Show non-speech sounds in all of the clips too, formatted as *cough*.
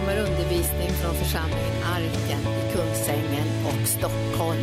kommer undervisning från församlingen Arken i Kungsängen och Stockholm.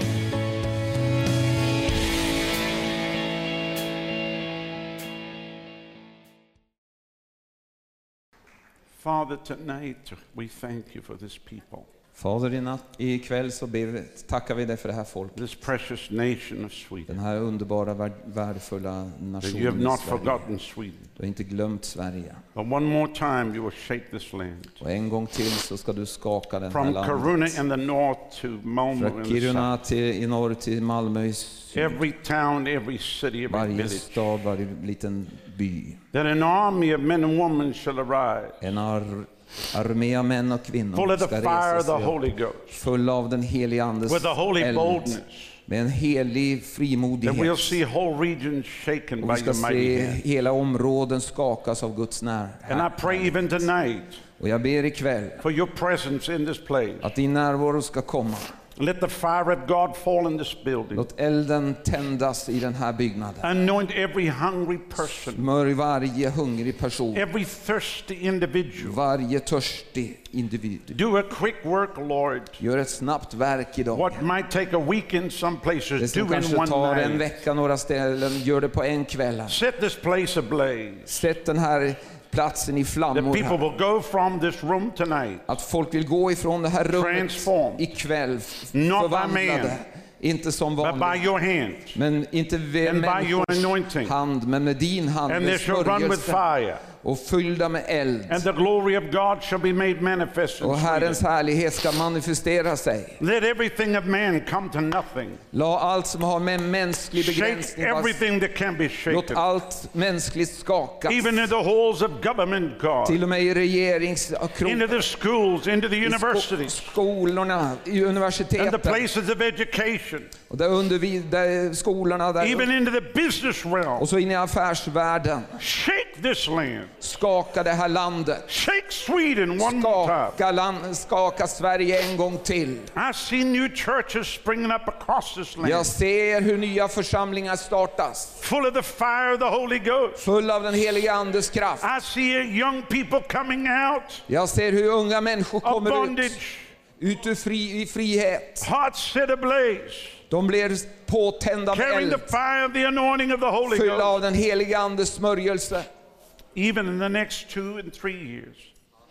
Father, tonight we thank you for this people, Fader, i natt, ikväll så ber tackar vi dig för det här folket. this precious nation of Den Sweden. här underbara, värd, värdefulla That you have nationen not Sverige. forgotten Sweden. Du har inte glömt Sverige. But one more time, you will shake this land. Och en gång till så ska du skaka den här From Karuna landet. in the north to Malmo Från in the south. Kiruna till, i norr till Malmö i syd. Every town, every city, every Varje village. stad, varje liten by. That an army of men and women shall arise, En ar, armé av män och full kvinnor of the fire of the Holy. Ghost, av den heliga Andes with a holy eld. boldness. Med en helig That we'll frimodighet. see whole regions shaken Och by vi ska mighty se hela områden skakas av Guds när. And I pray even tonight Och jag ber ikväll for your presence in this place. att din närvaro ska komma. Let the fire of God fall in this building. Låt elden tändas i den här byggnaden. Anoint every hungry person, Smörj varje hungrig person, every thirsty individual. varje törstig individ. Do a quick work, Lord. Gör ett snabbt verk idag. What might take a week in some Det places, som do in kanske one tar en vecka några ställen, gör det på en kväll. Set this place ablaze. Sätt den här platsen i flammor. people Här. will go from this room tonight, Att folk vill gå ifrån det här rummet Transformed. ikväll Not by man. förvandlade. Inte som vanligt. Men inte med människors hand, men med din hand. And they Med shall run with fire. Och fyllda med eld. And the glory of God shall be made manifest Och Herrens härlighet ska manifestera sig. Let everything of man come to nothing. La allt som har med mänsklig begränsning vara- everything that can be Låt allt mänskligt skakas. Even in the halls of government, God. Till och med i regeringskrokarna. Into the schools, into the i skolorna, i And the universiteten places of education. och där undervi- där skolorna där, Even into the business realm. och så in i affärsvärlden. Shake this land. Skaka det här landet. Shake Sweden one. Skaka, land, skaka Sverige en gång till. I see new churches springing up across this Jag land, ser hur nya församlingar startas. full of the fire of the Holy Ghost. Full av den heliga Andes kraft. I see young people coming out Jag ser hur unga människor kommer ut, bondage, ut ur fri, i frihet. hearts set ablaze, De blir påtända med eld. Fyllda av den heliga Andes smörjelse. Even in the next two and three years,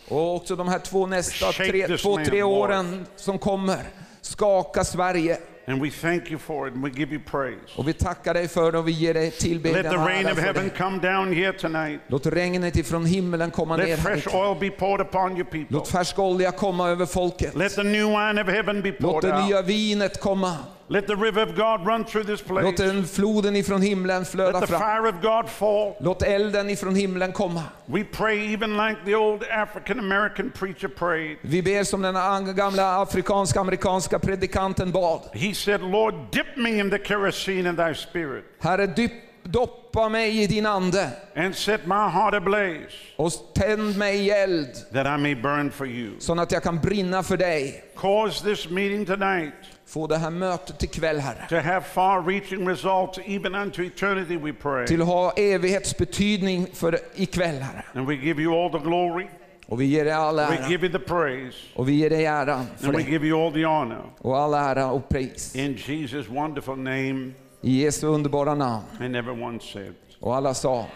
Och också de här två nästa tre, två, tre åren som kommer. Skaka Sverige. and we thank you for it and we give you praise. Och vi tackar dig för det och vi ger dig Let tillbedjan the och rain of heaven det. come down here tonight. Låt regnet ifrån himmelen komma ner Let här fresh oil be poured upon your people. Låt färsk olja komma över folket. Let the new wine of heaven be Låt poured det out. nya vinet komma. Let the river of God run through this place. Låt den floden ifrån himlen Let flöda the fram. fire of God fall. Låt elden ifrån himlen komma. We pray even like the old African American preacher prayed. Vi ber som den gamla afrikanska amerikanska predikanten bad. He said, Lord, dip me in the kerosene of thy spirit Herre, dypp, doppa mig i din ande and set my heart ablaze och tänd mig i eld that I may burn for you. så att jag kan brinna för dig. Cause this meeting tonight Få det här mötet ikväll, Herre. to have far reaching results even unto eternity, we pray. Till ha evighetsbetydning för ikväll, Herre. And we give you all the glory, Och vi ger dig all we give you the praise, Och vi ger dig äran för and we det. give you all the honor. Och all ära och pris. In Jesus' wonderful name, I Jesu underbara namn. and everyone said, Och alla sa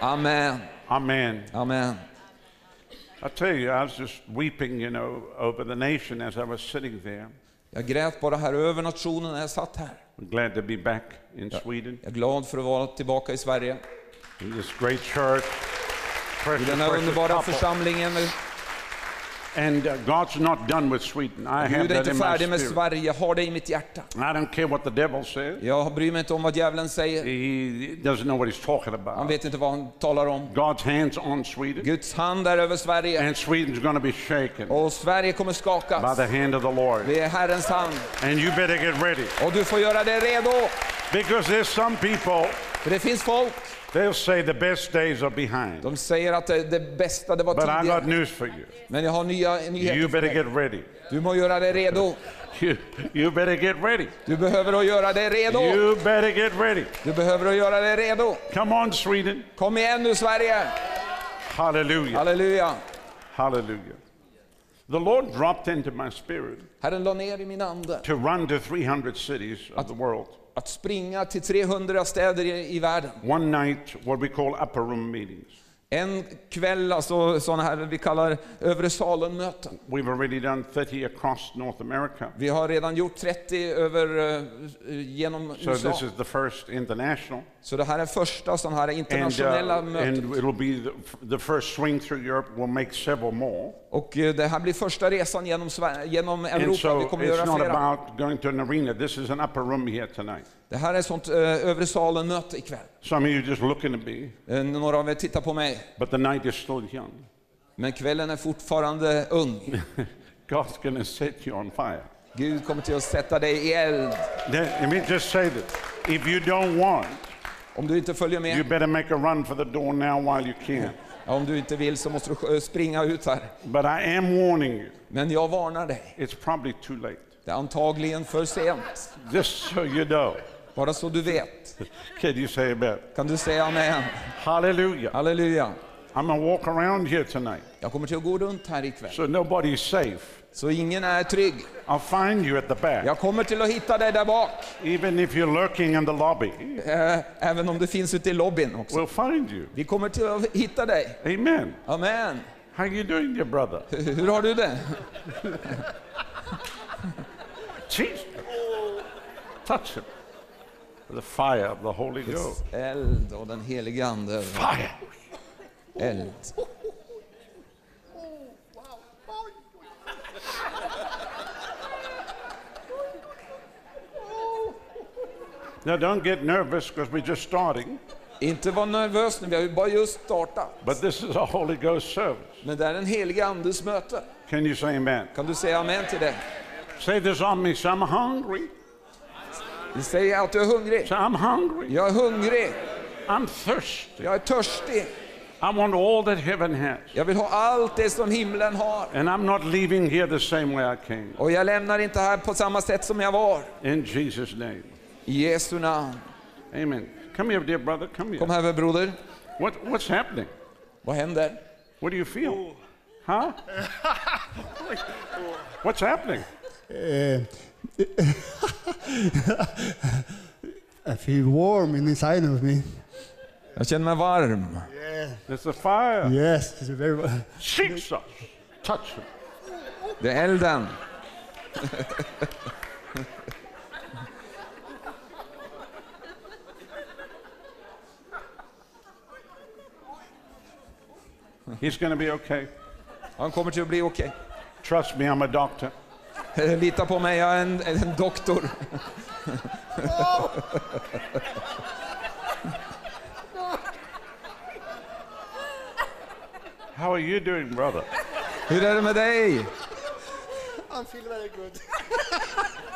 Amen. Amen. Amen. I tell you, I was just weeping, you know, over the nation as I was sitting there. Jag grät bara här över nationen när jag satt här. I'm glad to be back in Sweden, Jag är glad för att vara tillbaka i Sverige. in this great church. I Precious, den här underbara församlingen. And uh, God's not done with Sweden. I have Gud är inte färdig med. Sverige, jag har det i mitt hjärta. I don't care what the devil says. Jag bryr mig inte om vad djävulen säger. He doesn't know what he's talking Han about. vet inte vad han talar om. God's hands on Sweden, Guds hand är över Sverige and Sweden's to be shaken och Sverige kommer by skakas. the hand of the Lord. Det är Herrens hand. And you better get ready Och du får göra dig redo. because there's some people, För det finns folk, they'll say the best days are behind. de säger att det, bästa det var But I got news for you. Men jag har nya You nyheter för better get ready. Du må göra dig redo. *laughs* You, you better get ready. Du behöver att göra dig redo. You better get ready. Du behöver att göra dig redo. Come on, Sweden. Kom igen nu Sverige. Hallelujah. Halleluja. Hallelujah. The Lord dropped into my spirit Herren la ner i min ande to run to 300 cities of the world. Att springa till 300 städer i, i världen. One night, what we call upper room meetings. En kväll, alltså sådana här vi kallar övre salen-möten. We've already done 30 across North America. Vi har redan gjort 30 över, eh, genom So USA. this is the first international. Så det här är första sådana här And, internationella uh, mötet. and it'll be the, the first swing through Europe. We'll make several more. Och eh, det här blir första resan genom, genom Europa. so Vi kommer göra flera. about going to an arena. This is an upper room here tonight. Det här är ett sånt eh, övre salen-möte ikväll. Some of you just looking at me, Eh, Några av er tittar på mig. but the night is still young. Men kvällen är fortfarande ung. *laughs* God's to set you on fire. Gud kommer till att sätta dig i eld. Let me just say this. If you don't want, Om du inte följer you med, better make a run for the door now while you can. ja, om du inte vill så måste du eh, springa ut här. But I am warning you, Men jag varnar dig. it's probably too late. Det är antagligen för sent. Just so you know. Bara så du vet. Can you say amen? Kan du säga amen? Hallelujah. Halleluja. I'm to walk around here tonight. Jag kommer till att gå runt här ikväll. So nobody's safe. Så ingen är trygg. I'll find you at the back. Jag kommer till att hitta dig där bak. Even if you're lurking in the lobby, Eh, Även om du finns ute i lobbyn också. we'll find you. Vi kommer till att hitta dig. Amen. Amen. How you doing, dear brother? Hur har du det? Jesus. Touch him. The fire of the Holy Ghost. Eld och den helige Ande. Fire. Eld. Now don't get nervous because we're just starting, Inte var nervös nu, vi har ju bara just startat. but this is a Holy Ghost service. Men det är en helige Andes möte. Can you say amen? Kan du säga amen till det? Say this on me. I'm hungry. Säger att du är hungrig. Say I'm hungry. Jag är hungrig. I'm thirsty. Jag är törstig. I want all that heaven has. Jag vill ha allt det som himlen har. And I'm not leaving here the same way I came. Och jag lämnar inte här på samma sätt som jag var. In Jesus' name. I Jesu namn. Amen. Come here, dear brother. Come Kom here. här broder. What, what's happening? Vad händer? What do you feel? Huh? What's happening? Uh, I feel warm inside of me. Jag känner mig varm. It's a fire. Yes, it's a very. wa- Jesus. Touch him. Det är elden. He's going to be okay. Han kommer till att bli okej. Trust me, I'm a doctor. *laughs* Lita på mig, jag är en, en doktor. *laughs* How are you doing, brother? Hur är det med dig? I'm feeling very good. *laughs*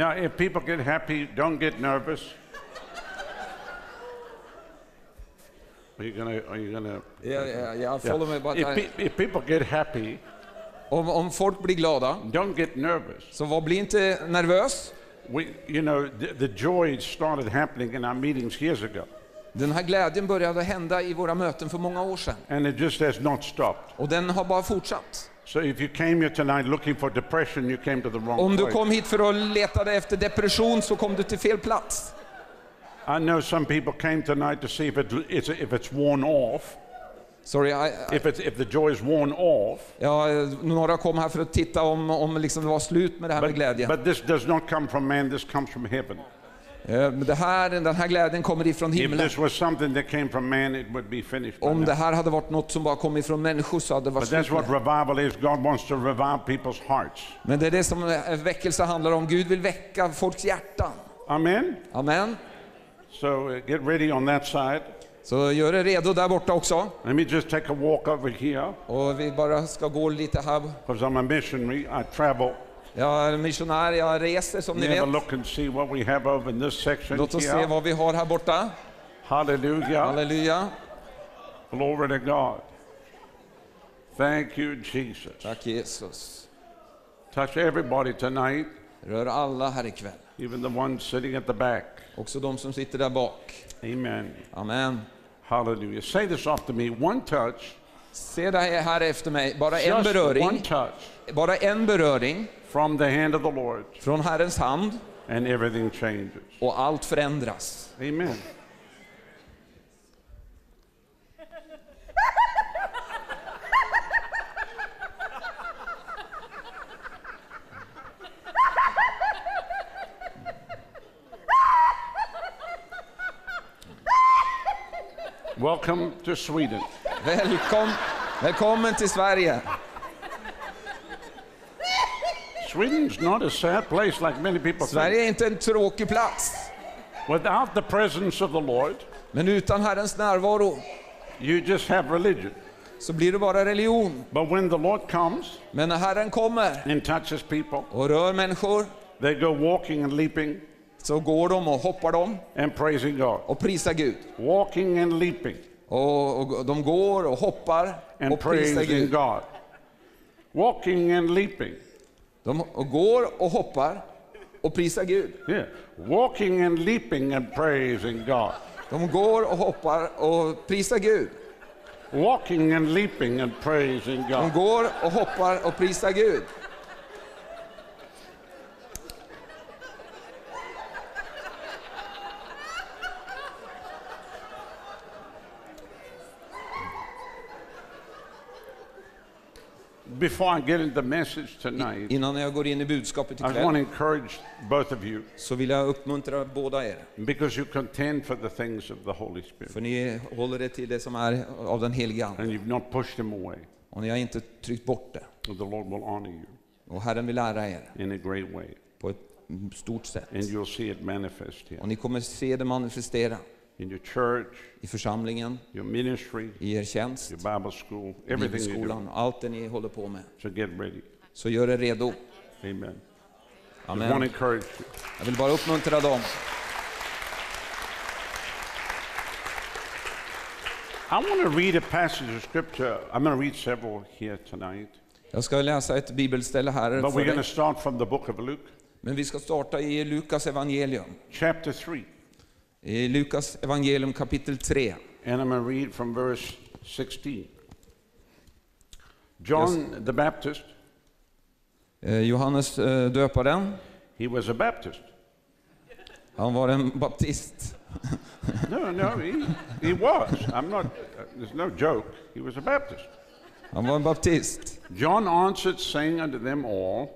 Now, if people get happy, don't get nervous. Are you gonna? Are you gonna? Yeah, jag, jag follow me, but If, I, pe- if people get happy, om, om folk blir glada, don't get nervous. så var, bli inte nervös. We, you know, the, the joy started happening in our meetings years ago, Den här glädjen började hända i våra möten för många år sedan. and it just has not stopped. Och den har bara fortsatt. So if you came here tonight looking for depression, you came to the wrong Om du kom hit för att leta efter depression så kom du till fel plats. I know some people came tonight to see if, it, it's, if it's worn off. Sorry, I, I, If, if the joy is worn off. ja, några kom här för att titta om, om liksom det var slut med det här med glädjen. but this does not come from man, this comes from heaven. Eh, det här, den här glädjen kommer ifrån If himlen. man, Om det här hade varit något som bara kom ifrån människor så hade det varit slut. Men det är det som väckelse handlar om. Gud vill väcka folks hjärtan. Amen? Amen. So uh, get ready on that side. Så gör er redo där borta också. Let me just take a walk over here Och vi bara ska gå lite här. because I'm a missionary. I travel. Jag är missionär, jag reser som ni vet. Låt oss se vad vi har här borta. Hallelujah. Halleluja. Glory to God. Thank you, Jesus. Tack Jesus. Touch everybody tonight, Rör alla här ikväll. even the ones sitting at the back. Också de som sitter där bak. Amen. Amen. Hallelujah. Say this after me. One touch. Se det här efter mig. Bara en Just one beröring. Bara en beröring from the hand of the Lord, från Herrens hand and everything changes. och allt förändras. Amen. Welcome to Sweden. Välkom, välkommen till Sverige. Sweden's not a sad place like many people think. Sverige är inte en tråkig plats. Without the presence of the Lord, Men utan Herrens närvaro you just have religion. så blir det bara religion. But when the Lord comes Men när Herren kommer and touches people, och rör människor they go walking and leaping så går de och hoppar de and praising God. och prisar Gud. Walking and leaping Och, och de går och hoppar and och prisar praising Gud. God. Walking and leaping. De går och hoppar och prisar Gud. Yeah. Walking and leaping and praising God. De går och hoppar och prisar Gud. Walking and leaping and praising De God. går och hoppar och prisar Gud. Before I get into the message tonight, Innan jag går in i budskapet I want to ikväll encourage both of you så vill jag uppmuntra båda er. because you contend for the things of the Holy Spirit För ni håller det till det som är av den heliga Ande. and you've not pushed him away. Och ni har inte tryckt bort det. The Lord will honor you Och Herren vill lära er in a great way på ett stort sätt. and you'll see it manifest here Och ni kommer se det manifestera in your church, i församlingen, your ministry, i er tjänst, your Bible school, everything you do. bibelskolan, allt det ni håller på med. So get ready. Så gör er redo. Amen. Just want to Amen. encourage you. Jag vill bara uppmuntra dem. I want to read a passage of scripture. I'm going to read several here tonight. Jag ska läsa ett bibelställe här But we're going to start from the book of Luke, Men vi ska starta i Lukas evangelium. chapter 3. I Lukas evangelium kapitel 3. And I'm going to read from verse 16. John the Baptist, Eh, Johannes eh, döparen, he was a Baptist. han var en baptist. No, no, he, he was. I'm not, there's no joke. He was a Baptist. Han var en baptist. John answered, saying unto them all,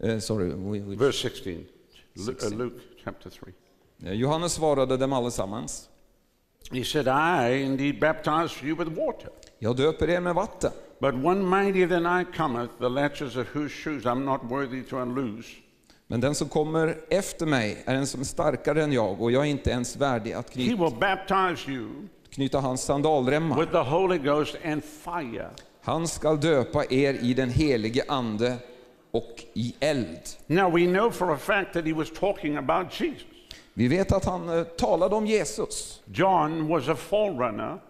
Eh, sorry, we- we- verse 16, uh, 16. Luke chapter 3. Eh, Johannes svarade dem allesammans. He said, I indeed baptize you with water. Jag döper er med vatten. But one mightier than I cometh, the latches of whose shoes I'm not worthy to unloose. Men den som kommer efter mig är en som är starkare än jag och jag är inte ens värdig att He knyta, will baptize you knyta hans sandalremmar. with the Holy Ghost and fire. Han skall döpa er i den helige Ande och i eld. Now we know for a fact that he was talking about Jesus. Vi vet att han eh, talade om Jesus. John was a forerunner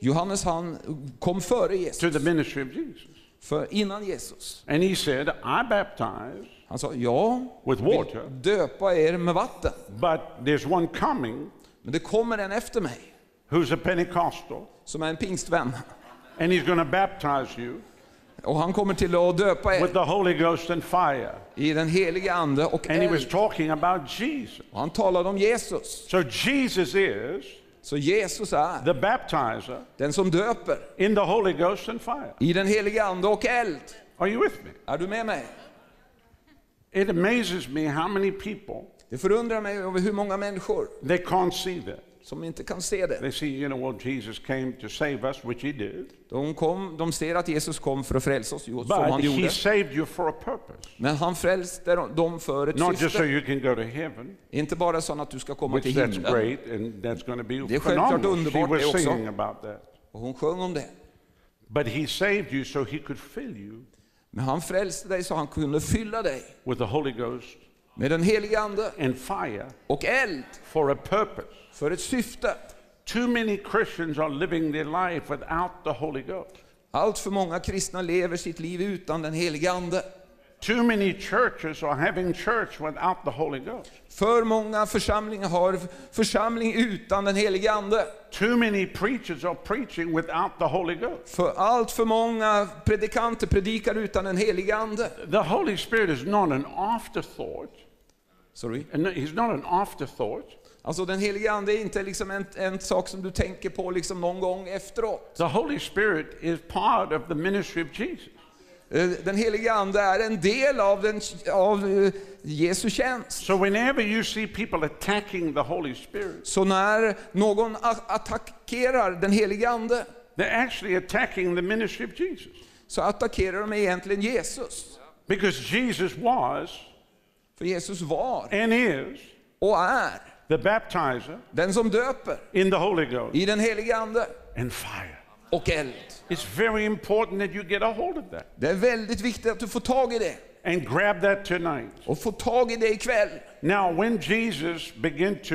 Johannes han kom före to Jesus, the ministry of Jesus. för innan Jesus. And he said, I baptize, Han sa, ja, With water. döpa er med vatten. but there's one coming Men det kommer en efter mig who's a Pentecostal, som är en pingstvän. and he's to baptize you Och han kommer till att döpa with er the Holy Ghost and fire. i den helige Ande och And he was eld. talking about Jesus. Och han talade om Jesus. So Jesus is Så Jesus är the baptizer den som döper in the Holy Ghost and fire. i den helige Ande och eld. Are you with me? Är du med mig? It amazes me how many people Det förundrar mig över hur många människor they can't see that. Som inte kan se det. They see, you know, well, Jesus came to save us, which he did, De, kom, de ser att Jesus kom för att frälsa oss, som han but he gjorde. saved you for a purpose. Men han frälste dem för ett Not just so syfte. you can go to heaven, Inte bara så att du ska komma till that's himlen. great, and that's going to be Det är självklart underbart det också. about that. Och hon sjöng om det. But he saved you so he could fill you Men han frälste dig så han kunde fylla dig with the Holy Ghost med den helige Ande and fire och eld for a purpose för ett syfte. Too many Christians are living their life without the Holy Ghost. Allt för många kristna lever sitt liv utan den helige Ande. Too many churches are having church without the Holy Ghost. För många församlingar har församling utan den helige Ande. Too many preachers are preaching without the Holy Ghost. För allt för många predikanter predikar utan den helige Ande. The Holy Spirit is not an afterthought. Sorry. He's not an afterthought. Alltså den helige Ande är inte liksom en, en sak som du tänker på liksom någon gång efteråt. The Holy Spirit is part of the ministry of Jesus. Eh, Den helige Ande är en del av, den, av eh, Jesu tjänst. So whenever you see people attacking the Holy Spirit, Så när någon attackerar den helige Ande they're actually attacking the ministry of Jesus. så attackerar de egentligen Jesus. Because Jesus was För Jesus var and is och är the baptizer den som döper in the Holy Ghost i den helige Ande and fire. och eld. It's very important that you get a hold of that Det är väldigt viktigt att du får tag i det and grab that tonight. och får tag i det ikväll. Now, when Jesus began to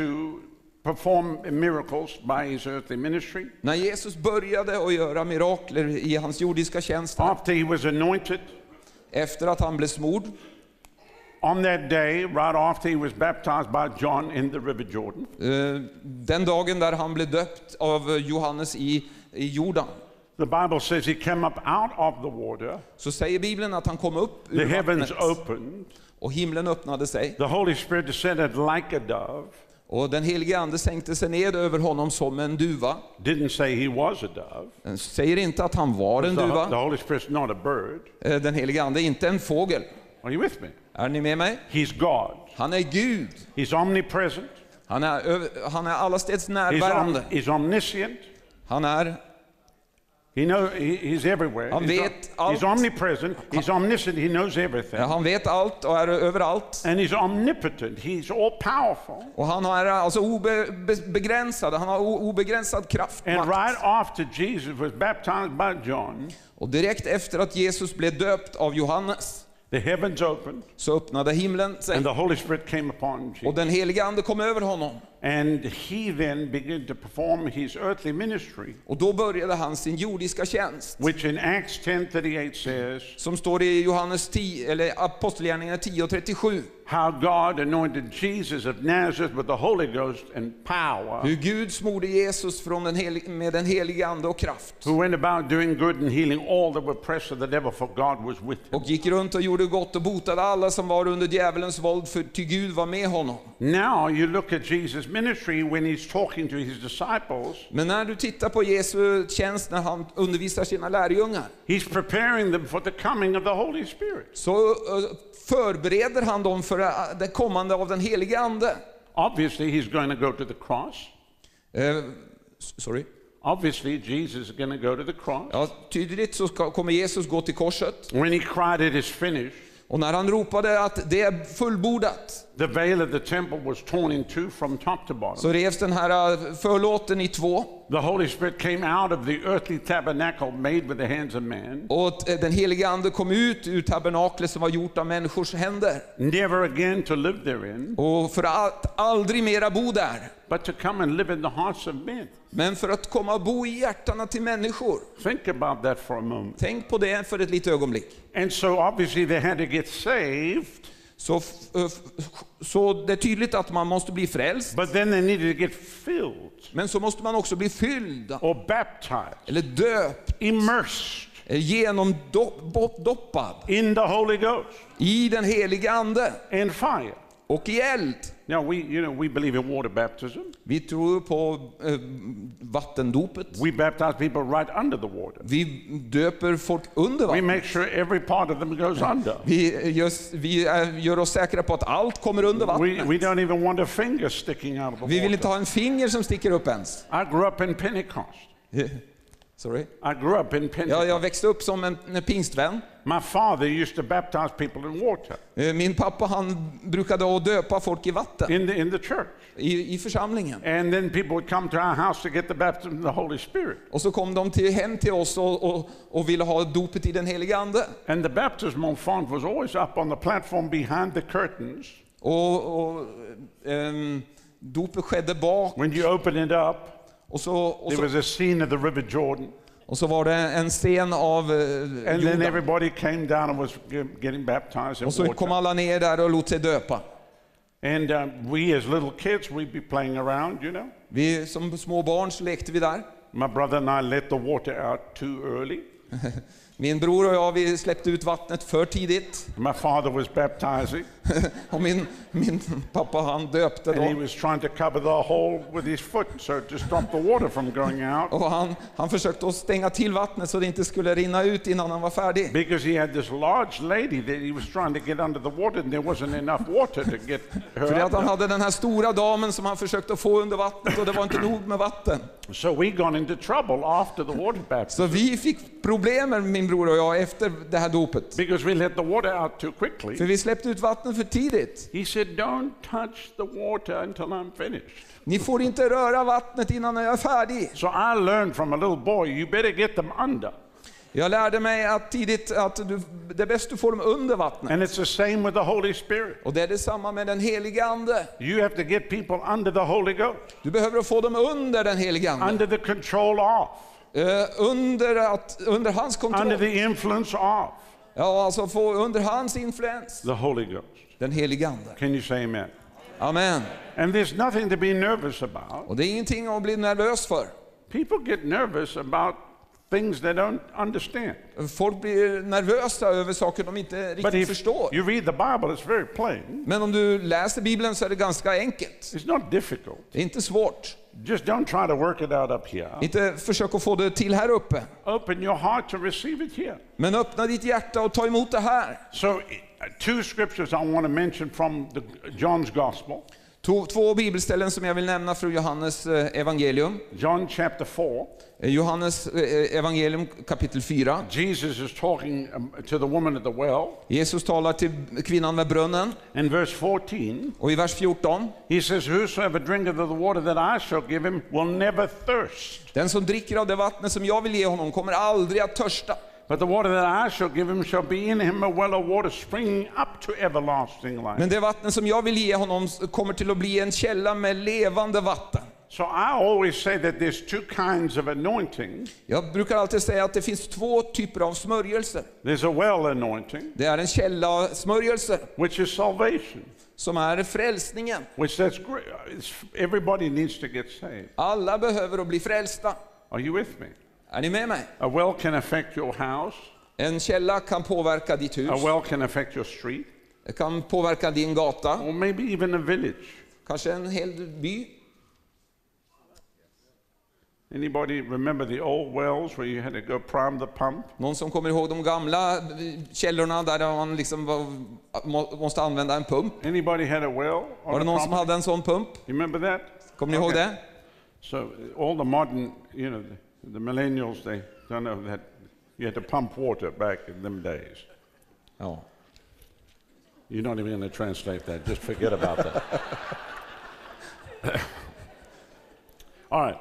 perform miracles by his earthly ministry, När Jesus började att göra mirakler i hans jordiska tjänst, after he was anointed, efter att han blev smord, on that day, right after he was baptized by John in the River Jordan, eh, den dagen där han blev döpt av eh, Johannes i, i Jordan, the Bible says he came up out of the water, så säger Bibeln att han kom upp the ur heavens vattnet opened, och himlen öppnade sig the Holy Spirit descended like a dove. och den helige Ande sänkte sig ned över honom som en duva. Didn't say he was a dove. Den säger inte att han var en The, the duva. Holy Spirit's not a bird. Eh, Den helige Ande är inte en fågel. Are you with me? Är ni med mig? He's God. Han är Gud. He's omnipresent. Han är, över- han är allasteds He's, om, he's omniscient. Han är He know, he, he's everywhere. Han he's, vet he's allt. omnipresent. He's omniscient. He knows everything. Ja, han vet allt och är överallt. And he's omnipotent. He's all powerful. Och han är alltså obegränsad, han har obegränsad kraft. And makt. right after Jesus was baptized by John, Och direkt efter att Jesus blev döpt av Johannes the heavens opened så öppnade himlen sig and the Holy Spirit came upon och Jesus. den helige Ande kom över honom. And he then began to perform his earthly ministry, Och då började han sin jordiska tjänst. which in Acts 10:38 says Som står i Johannes 10, eller Apostlagärningarna 10 och 37. how God anointed Jesus of Nazareth with the Holy Ghost and power, Hur Gud smorde Jesus från den helig, med den helige Ande och kraft. who went about doing good and healing all that were oppressed of the devil, for God was with him. Och gick runt och gjorde gott och botade alla som var under djävulens våld, för ty Gud var med honom. Now you look at Jesus' ministry when he's talking to his disciples, Men när du tittar på Jesu tjänst när han undervisar sina lärjungar, he's preparing them for the coming of the Holy Spirit. så förbereder han dem för eh, det kommande av den helige Ande. Obviously, he's going to go to the cross. S- sorry. Obviously, Jesus is going to go to the cross. Ja, tydligt så ska, kommer Jesus gå till korset. When he cried, It is finished, Och när han ropade att det är fullbordat, the veil of the temple was torn in two from top to bottom. så revs den här eh, förlåten i två. The Holy Spirit came out of the earthly tabernacle made with the hands of man, Och eh, den helige Ande kom ut ur tabernaklet som var gjort av människors händer. never again to live therein, Och för att aldrig mera bo där. But to come and live in the hearts of men. Men för att komma och bo i hjärtana till människor. Think about that for a moment. Tänk på det för ett litet ögonblick. And so, obviously, they had to get saved, Så, f- så det är tydligt att man måste bli frälst, but then they needed to get filled men så måste man också bli fylld, or baptized, eller döpt, immersed genomdoppad in the Holy Ghost i den helige Ande and fire. Och i eld. Now, we, you know, we believe in water baptism. Vi tror på eh, vattendopet. We baptize people right under the water. Vi döper folk under We vattnet. make sure every part of them goes *laughs* under. Vi, gör, vi är, gör oss säkra på att allt kommer under We, vattnet. we don't even want a finger sticking out of the Vi vill inte ha en finger som sticker upp ens. I grew up in Pentecost. *laughs* Sorry. I grew up in Ja, Pentecost. jag växte upp som en, en pingstvän. My father used to baptize people in water Eh, Min pappa han brukade att döpa folk i vatten in the, in the church. i, i församlingen. And then people would come to our house to get the baptism of the Holy Spirit. Och så kom de till, hem till oss och, och, och ville ha dopet i den helige Ande. And the baptismal font was always up on the platform behind the curtains. Och, och ehm, dopet skedde bak When you open it up, Och så, och, There så, was a scene of the River Jordan. Och så var det en scen av eh, And then Jordan. everybody came down and was ge- getting baptized in Och så kom water. alla ner där och lät sig döpa. And uh, we as little kids, we'd be playing around, you know. Vi, som små barn så lekte vi där. My brother and I let the water out too early. *laughs* Min bror och jag vi släppte ut vattnet för tidigt. My father was baptizing, *laughs* Och min, min pappa han döpte and he då. was trying to cover the hole with his foot so to stop the water from going out. Och han, han försökte att stänga till vattnet så det inte skulle rinna ut innan han var färdig. Because he had this large lady that he was trying to get under the water, and there wasn't enough water to get her För out att han hade den här stora damen som han försökte att få under vattnet och det var inte nog med vatten. So we got into trouble after the water baptism Så vi fick problem min bror och jag efter det här dopet. because we let the water out too quickly. För vi släppte ut vattnet för tidigt. He said, Don't touch the water until I'm finished. Ni får inte röra vattnet innan jag är färdig. So I learned from a little boy, you better get them under. Jag lärde mig att tidigt att du, det är bäst du får dem under vattnet. And it's the same with the Holy Spirit. Och det är detsamma med den helige Ande. You have to get people under the Holy Ghost, Du behöver få dem under den helige Ande. under the control of, Eh, under, att, under hans under kontroll. the influence of Ja, alltså få under hans influens. the Holy Ghost. Den helige Ande. Can you say amen? Amen. And there's nothing to be nervous about. Och det är ingenting att bli nervös för. People get nervous about things they don't understand. Folk blir nervösa över saker de inte But riktigt if förstår. you read the Bible, it's very plain. Men om du läser Bibeln så är det ganska enkelt. It's not difficult. Det är inte svårt. Just don't try to work it out up here. Inte försök att få det till här uppe. Open your heart to receive it here. Men öppna ditt hjärta och ta emot det här. So, uh, two scriptures I want to mention from the, John's Gospel. Två, två bibelställen som jag vill nämna från Johannes eh, evangelium. John chapter 4. Eh, Johannes eh, evangelium kapitel 4. Jesus is talking um, to the woman at the well. Jesus talar till kvinnan med brunnen In verse 14, och i vers 14. he says, Whosoever drinketh of the water that I shall give him will never thirst. Den som dricker av det vattnet som jag vill ge honom kommer aldrig att törsta. But the water that I shall give him shall be in him a well of water springing up to everlasting life. Men det vatten som jag vill ge honom kommer till att bli en källa med levande vatten. So I always say that there's two kinds of anointing. Jag brukar alltid säga att det finns två typer av smörjelse. There's a well anointing, Det är en källa smörjelse which is salvation, som är frälsningen. which that's great. Everybody needs to get saved. Alla behöver att bli frälsta. Are you with me? Är ni med mig? A well can affect your house. En källa kan påverka ditt hus. A well can affect your street, Det kan påverka din gata. or maybe even a village. Kanske en hel by. Anybody remember the old wells where you had to go prime the pump? Någon som kommer ihåg de gamla källorna där man liksom var, må- måste använda en pump. Anybody had a well? Var det någon som hade en sån pump? You remember that? Kommer ni ihåg Okay. det? So all the modern, you know, the, millennials, they don't know that you had to pump water back in them days. Oh. Ja. You're not even going to translate that. Just forget *laughs* about that. all right.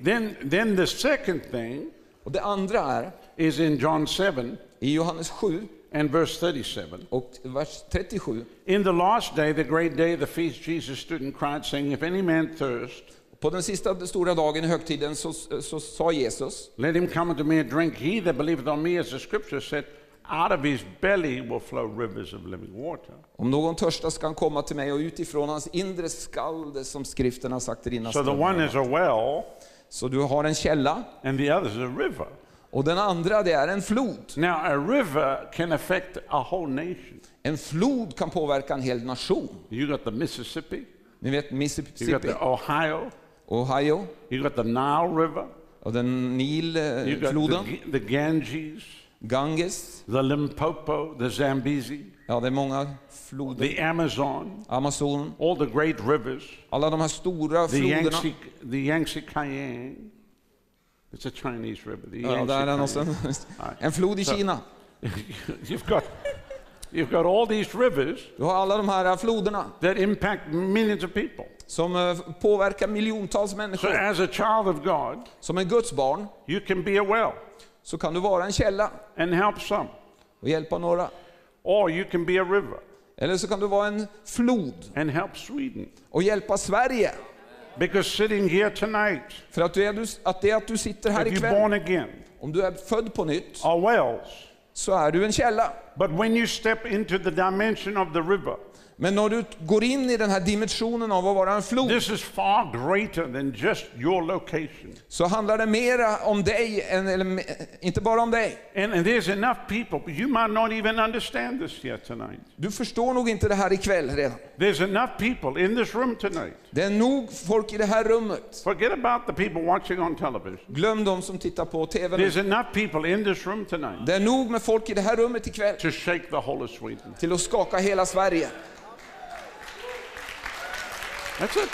Then, then the second thing Och det andra är is in John 7 i Johannes 7 and verse 37. och vers 37. In the last day, the great day of the feast, Jesus stood and cried, saying, If any man thirst, På den sista stora dagen i högtiden så, så sa Jesus, let him come unto me and drink. He that believeth on me, as the scripture said, out of his belly will flow rivers of living water. om någon törstar ska han komma till mig och utifrån hans inre skall det som skriften har sagt rinna So the one is a well, Så du har en källa and the other is a river. och den andra det är en flod. Now, a river can affect a whole nation. En flod kan påverka en hel nation. You got the Mississippi, Ni vet you got Mississippi, the Ohio, Ohio you got the Nile River, och den Nilfloden, eh, the, the Ganges, Ganges. the Limpopo, the Zambezi, Ja, det är många floder. the Amazon, Amazon. all the great rivers, Alla de här stora the floderna. Yangtze, the Yangtze Kiang. It's a Chinese river. The Ja, Yangtze där är en, Kiang. också, *laughs* en flod i Kina. *laughs* you've got you've got all these rivers Du har alla de här eh, floderna that impact millions of people. Som eh, påverkar miljontals So människor. as a child of God, Som en Guds barn you can be a well så kan du vara en källa and help some, och hjälpa några. or you can be a river Eller så kan du vara en flod and help Sweden. och hjälpa Sverige. Because sitting here tonight, För att, du är, att det att du sitter här if ikväll, born again, om du är född på nytt, are wells. så är du en källa. But when you step into the dimension of the river, Men när du går in i den här dimensionen av att vara en flod, this is far greater than just your location. så handlar det mera om dig, än, eller inte bara om dig. And, and there's enough people, but you might not even understand this yet tonight. Du förstår nog inte det här ikväll redan. There's enough people in this room tonight. Det är nog folk i det här rummet. Forget about the people watching on television. Glöm de som tittar på TV nu. There's enough people in this room tonight Det är nog med folk i det här rummet ikväll to shake the whole of Sweden. till att skaka hela Sverige. That's it.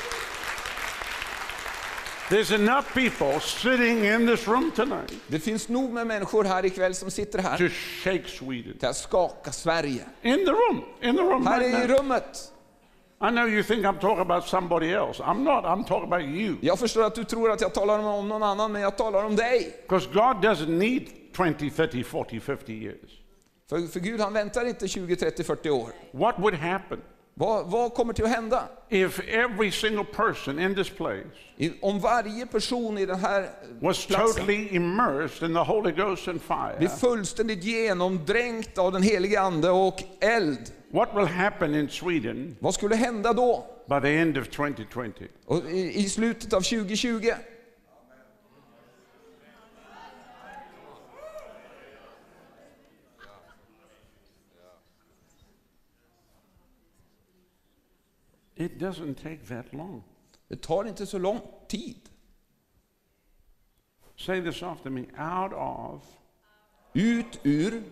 There's enough people sitting in this room tonight Det finns nog med människor här ikväll som sitter här to shake Sweden. till att skaka Sverige. In the room, in the room Här right i now. rummet. I know you think I'm talking about somebody else. I'm not. I'm talking about you. Jag förstår att du tror att jag talar om någon annan, men jag talar om dig. Because God doesn't need 20, 30, 40, 50 years. För, för Gud han väntar inte 20, 30, 40 år. What would happen Vad, vad kommer till att hända? if every single person in this place om varje person i den här was platsen totally immersed in the Holy Ghost and blir fullständigt genomdränkt av den helige Ande och eld. What will happen in Sweden Vad skulle hända då? by the end of 2020? Och i, I slutet av 2020? It doesn't take that long. Det tar inte så lång tid. Say this after me out of Ut ur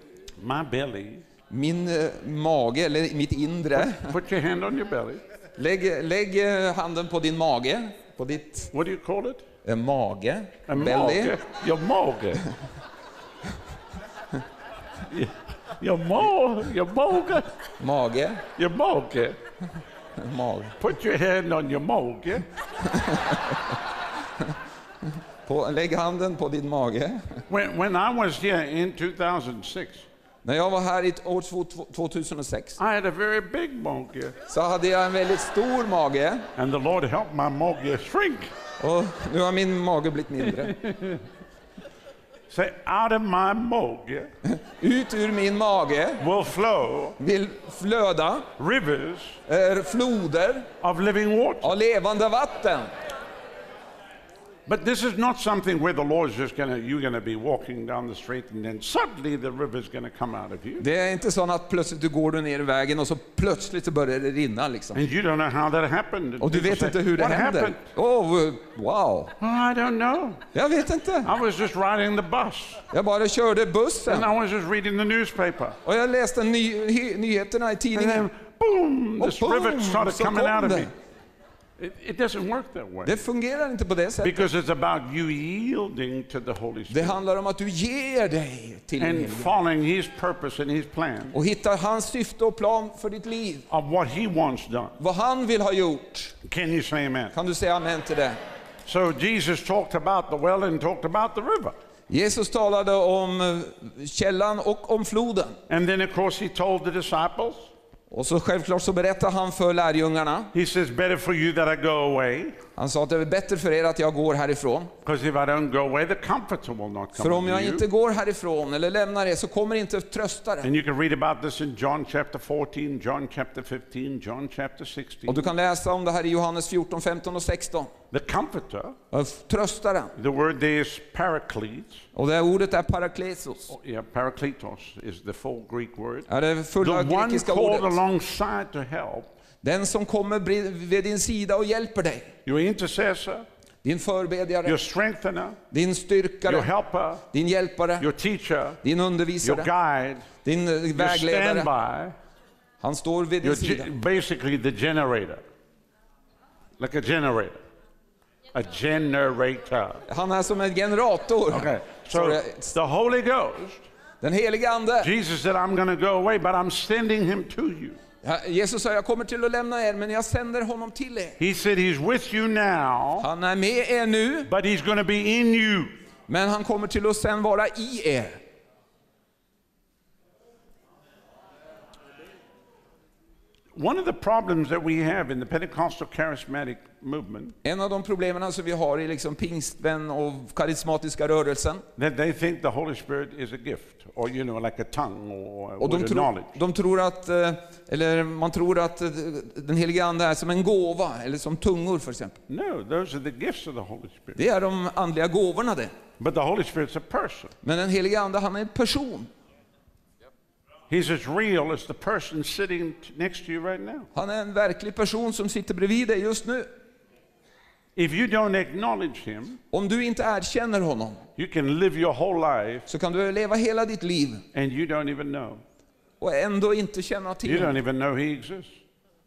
my belly. min eh, mage, eller mitt inre. Put your hand on your belly. Lägg, lägg eh, handen på din mage, på ditt What do you call it? eh, mage, A belly. mage. Your mage. *laughs* your mage. Your mage. Mage, Your mage. *laughs* mage. Put your hand on your mage. *laughs* På, lägg handen på din mage. When, when I was here in 2006, När jag var här i år två- två- 2006 I had a very big mage. så hade jag en väldigt stor mage And the Lord helped my mage shrink. och nu har min mage blivit mindre. *laughs* Say, out of my mage Ut ur min mage will flow vill flöda rivers floder of living water. av levande vatten. But this is not something where the Lord's just gonna, you're gonna be walking down the street and then suddenly the river's gonna come out of you. Det är inte så att plötsligt du går du ner i vägen och så plötsligt så börjar det rinna liksom. And you don't know how that happened. Och du vet inte hur det What händer. happened? Oh, wow! I don't know. Jag vet inte. I was just riding the bus Jag bara körde and bussen I was just reading the newspaper. och jag läste ny, nyheterna i And tidningen. then boom, this boom, river started coming out of me. It, it doesn't work that way. Det fungerar inte på det sättet. Because it's about you yielding to the Holy Det Spirit handlar om att du ger dig till and following His purpose and His plan och hittar hans syfte och plan för ditt liv. of what He wants done. Vad han vill ha gjort. Can you say amen? Kan du säga amen till det? So Jesus talked about the well and talked about the river. Jesus talade om eh, källan och om floden. And then, of course, He told the disciples, och så självklart så berättar han för lärjungarna. He says, Better for you that I go away, han sa att det är bättre för er att jag går härifrån. away, the För om jag inte går härifrån eller lämnar er så kommer inte tröstaren. And you can read about this in John chapter 14, John chapter 15, John chapter 16. Och du kan läsa om det här i Johannes 14, 15 och 16. The Comforter, Tröstaren. the word is paracletes. Och det ordet är parakletos. Yeah, parakletos is the full Greek word. Är det The fulla one grekiska called ordet. alongside to help. Den som kommer vid din sida och hjälper dig. Your intercessor, Din förbedjare, your strengthener, din your styrkare, helper, din hjälpare, your teacher, din your undervisare, guide, din eh, your vägledare. standby, Han står vid din your sida. basically the generator. Like a generator. A generator. Han är som en generator. Okay. So the Holy Ghost, Den helige Ande. Jesus said, I'm going to go away, but I'm sending him to you. Jesus sa, jag kommer till att lämna er, men jag sänder honom till er. He said he's with you now, Han är med er nu, but he's going to be in you. men han kommer till att sen vara i er. One of the problems that we have in the Pentecostal charismatic movement En av de problemen som vi har i liksom pingstvän och karismatiska rörelsen, that they think the Holy Spirit is a gift, or you know, like a tongue or och de, tro, knowledge. de tror att, eh, eller man tror att eh, den heliga Ande är som en gåva, eller som tungor för exempel. No, those are the gifts of the Holy Spirit. Det är de andliga gåvorna det. But the Holy Spirit's a person. Men den heliga Ande, han är en person. He's as real as the person sitting t- next to you right now. Han är en verklig person som sitter bredvid dig just nu. If you don't acknowledge him, Om du inte erkänner honom you can live your whole life så kan du leva hela ditt liv and you don't even know. och ändå inte känna till You don't even know he exists.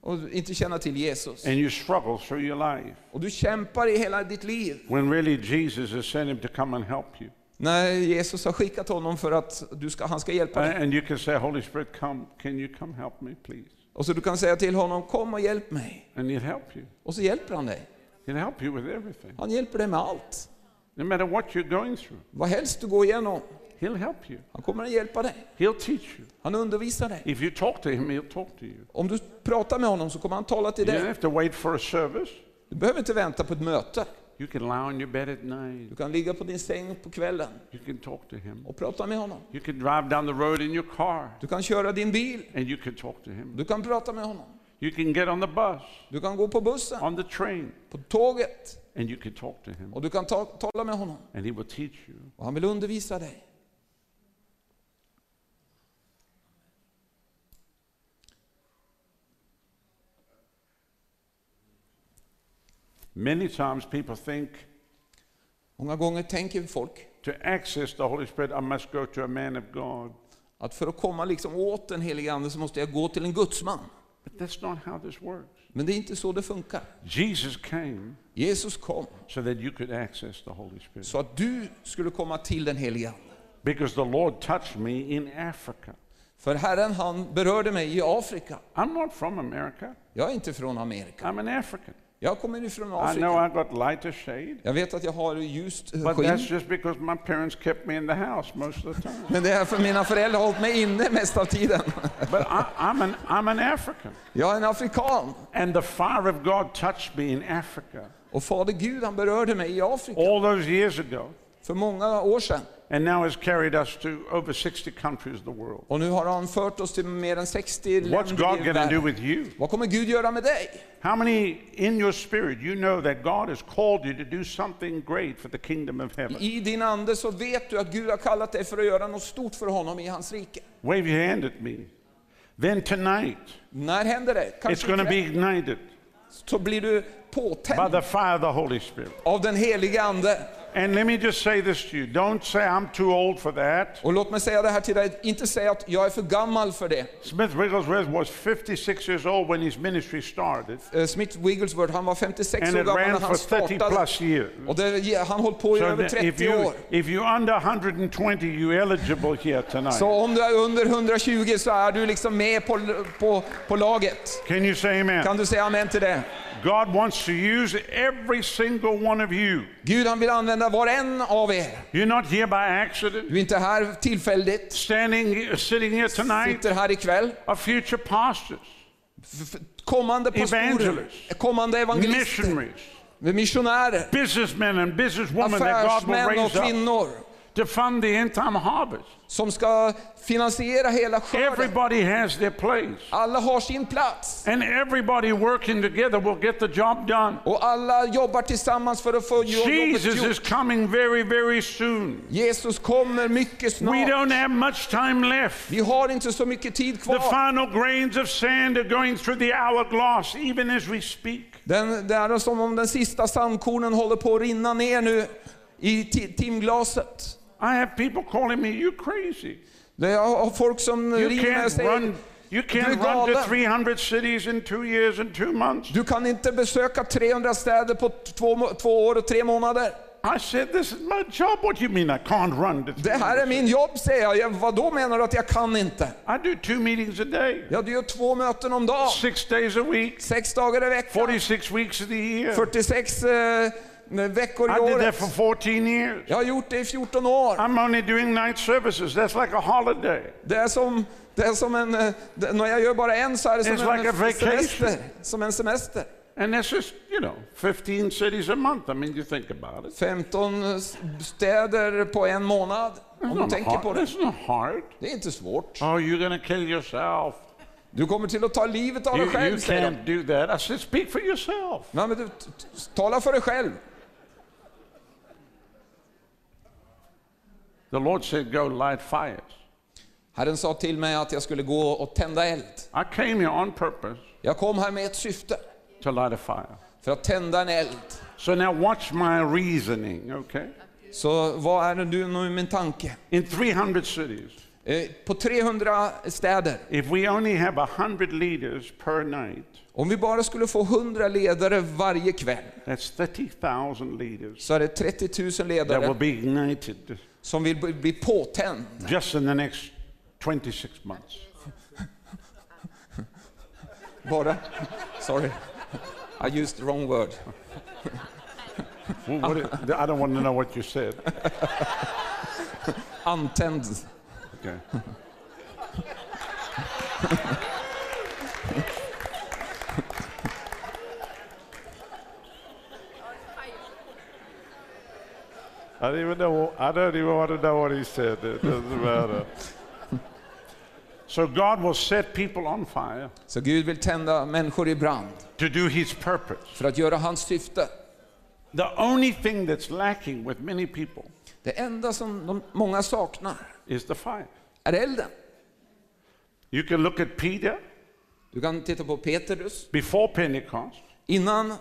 och inte känna till Jesus. And you struggle through your life Och du kämpar i hela ditt liv. when really Jesus has sent him to come and help you. När Jesus har skickat honom för att du ska, han ska hjälpa dig. And you can say, Holy Spirit, come, can you come help me, please? Och så du kan säga till honom, kom och hjälp mig. And he'll help you. Och så hjälper han dig. He'll help you with everything. Han hjälper dig med allt. No matter what you're going through, Vad helst du går igenom, he'll help you. han kommer att hjälpa dig. He'll teach you. Han undervisar dig. If you talk to him, he'll talk to you. Om du pratar med honom så kommer han tala till You don't dig. have to wait for a service. Du behöver inte vänta på ett möte. You can lie on your bed at night. Du kan ligga på din säng på kvällen You can talk to him. och prata med honom. You can drive down the road in your car Du kan köra din bil. and you can talk to him. Du kan prata med honom. You can get on the bus, Du kan gå på bussen, on the train, på tåget and you can talk to him. och du kan ta, tala med honom. And he will teach you. Och han vill undervisa dig. Many times people think Många gånger tänker folk to access the Holy Spirit, I must go to a man of God. att för att komma liksom åt den helige Ande så måste jag gå till en gudsman. But that's not how this works. Men det är inte så det funkar. Jesus came Jesus kom so that you could access the Holy Spirit. så att du skulle komma till den helige Ande. Because the Lord touched me in Africa. För Herren han berörde mig i Afrika. I'm not from America. Jag är inte från Amerika. I'm an African. Jag kommer ifrån I know Afrika. I got lighter shade, Jag vet att jag har ljust but that's skinn. just because my parents kept me in the house most of the time. Men det är för mina föräldrar har hållit mig inne mest av tiden. But I, I'm, an, I'm an African. Jag är en afrikan. And the fire of God touched me in Africa Och Fader Gud han berörde mig i Afrika all those years ago. för många år sedan. And now has carried us to over 60 countries of the world. Och nu har han fört oss till mer än 60 What's länder God i going to do with you? Vad kommer Gud göra med dig? How many in your spirit you know that God has called you to do something great for the kingdom of heaven? I din ande så vet du att Gud har kallat dig för att göra något stort för honom i hans rike. Wave your hand at me. Then tonight, När händer det? it's Kanske going to be ignited så blir du by påtänd the fire of the Holy Spirit. av den helige ande. And let me just say this to you. Don't say I'm too old for that. Och låt mig säga det här till dig, inte säga att jag är för gammal för det. Smith Wigglesworth was 56 years old when his ministry started, Eh, Smith Wigglesworth, han var 56 and år gammal när ran han for 30 startade. plus years. Och det, han hållit på i So över that if 30 you år. if you're under 120, you're eligible here tonight. Så om du är under 120 så är du liksom med på, på, på laget. Can you say amen? Kan du säga amen till det? God wants to use every single one of you. Gud han vill använda var en av er. You're not here by accident. Du är inte här tillfälligt, Standing, sitting here tonight, sitter här ikväll. are future pastors, Kommande pastorer, Evangelists. kommande evangelister, missionaries, missionärer, businessmen and businesswomen that God will affärsmän och raise up kvinnor to fund the end time harvest. som ska finansiera hela skörden. Everybody has their place. Alla har sin plats And everybody working together will get the job done. och alla jobbar tillsammans för att få jobbet Jesus is gjort. coming very, very soon. Jesus kommer mycket We snart. don't have much time left. Vi har inte så mycket tid The kvar. final grains of sand are going through the hourglass even as we speak. Den, det är som om den sista sandkornen håller på att rinna ner nu i ti- timglaset. I have people calling me, you crazy. Det är folk som You ringer can't run, you can't run to 300 cities in two years and two months. du kan inte besöka 300 städer på två, två år och tre månader. I said, this is my job. What do you mean I can't run to Det här 300 är min jobb säger jag. Vad då menar du att jag kan inte? I do two meetings a day, Jag gör två möten om dagen. six days a week, Sex dagar i veckan. 46 weeks of the year. 46 eh, veckor i I did that året. for 14 years. Jag har gjort det i 14 år. I'm only doing night services. That's like a holiday. Det är som Det är som en, eh, det- när jag gör bara en så är det som It's en like a vacation. semester. Som en semester. And that's just, you know, 15 cities a month. I mean, you think about it. 15 städer på en månad. Om du tänker hard. på det. It's not hard. Det är inte svårt. Oh, you're going to kill yourself. Du kommer till att ta livet av You, dig själv, säger de. can't do that. I said, speak for yourself. Nej, men du, t- t- tala för dig själv. The Lord said, go light fires. Herren sa till mig att jag skulle gå och tända eld. I came here on purpose Jag kom här med ett syfte, to light a fire. för att tända en eld. So now watch my reasoning, okay? Så vad är det nu nu min tanke? In 300 cities, Eh, På 300 städer, if we only have 100 leaders per night, om vi bara skulle få 100 ledare varje kväll, that's 30,000 leaders så är det 30 000 that will ledare be ignited som vill bli- påtänd. just in the next 26 months. Bara, sorry, I used the wrong word. Well, what i- I don't want to know what you said. Antänd. Okay. I don't even know. I don't even want to know what he said. It doesn't matter. so God will set people on fire Så Gud vill tända människor i brand to do His purpose. för att göra hans syfte. The only thing that's lacking with many people Det enda som de, många saknar is the fire. är elden. You can look at Peter Du kan titta på Petrus. before Pentecost. Innan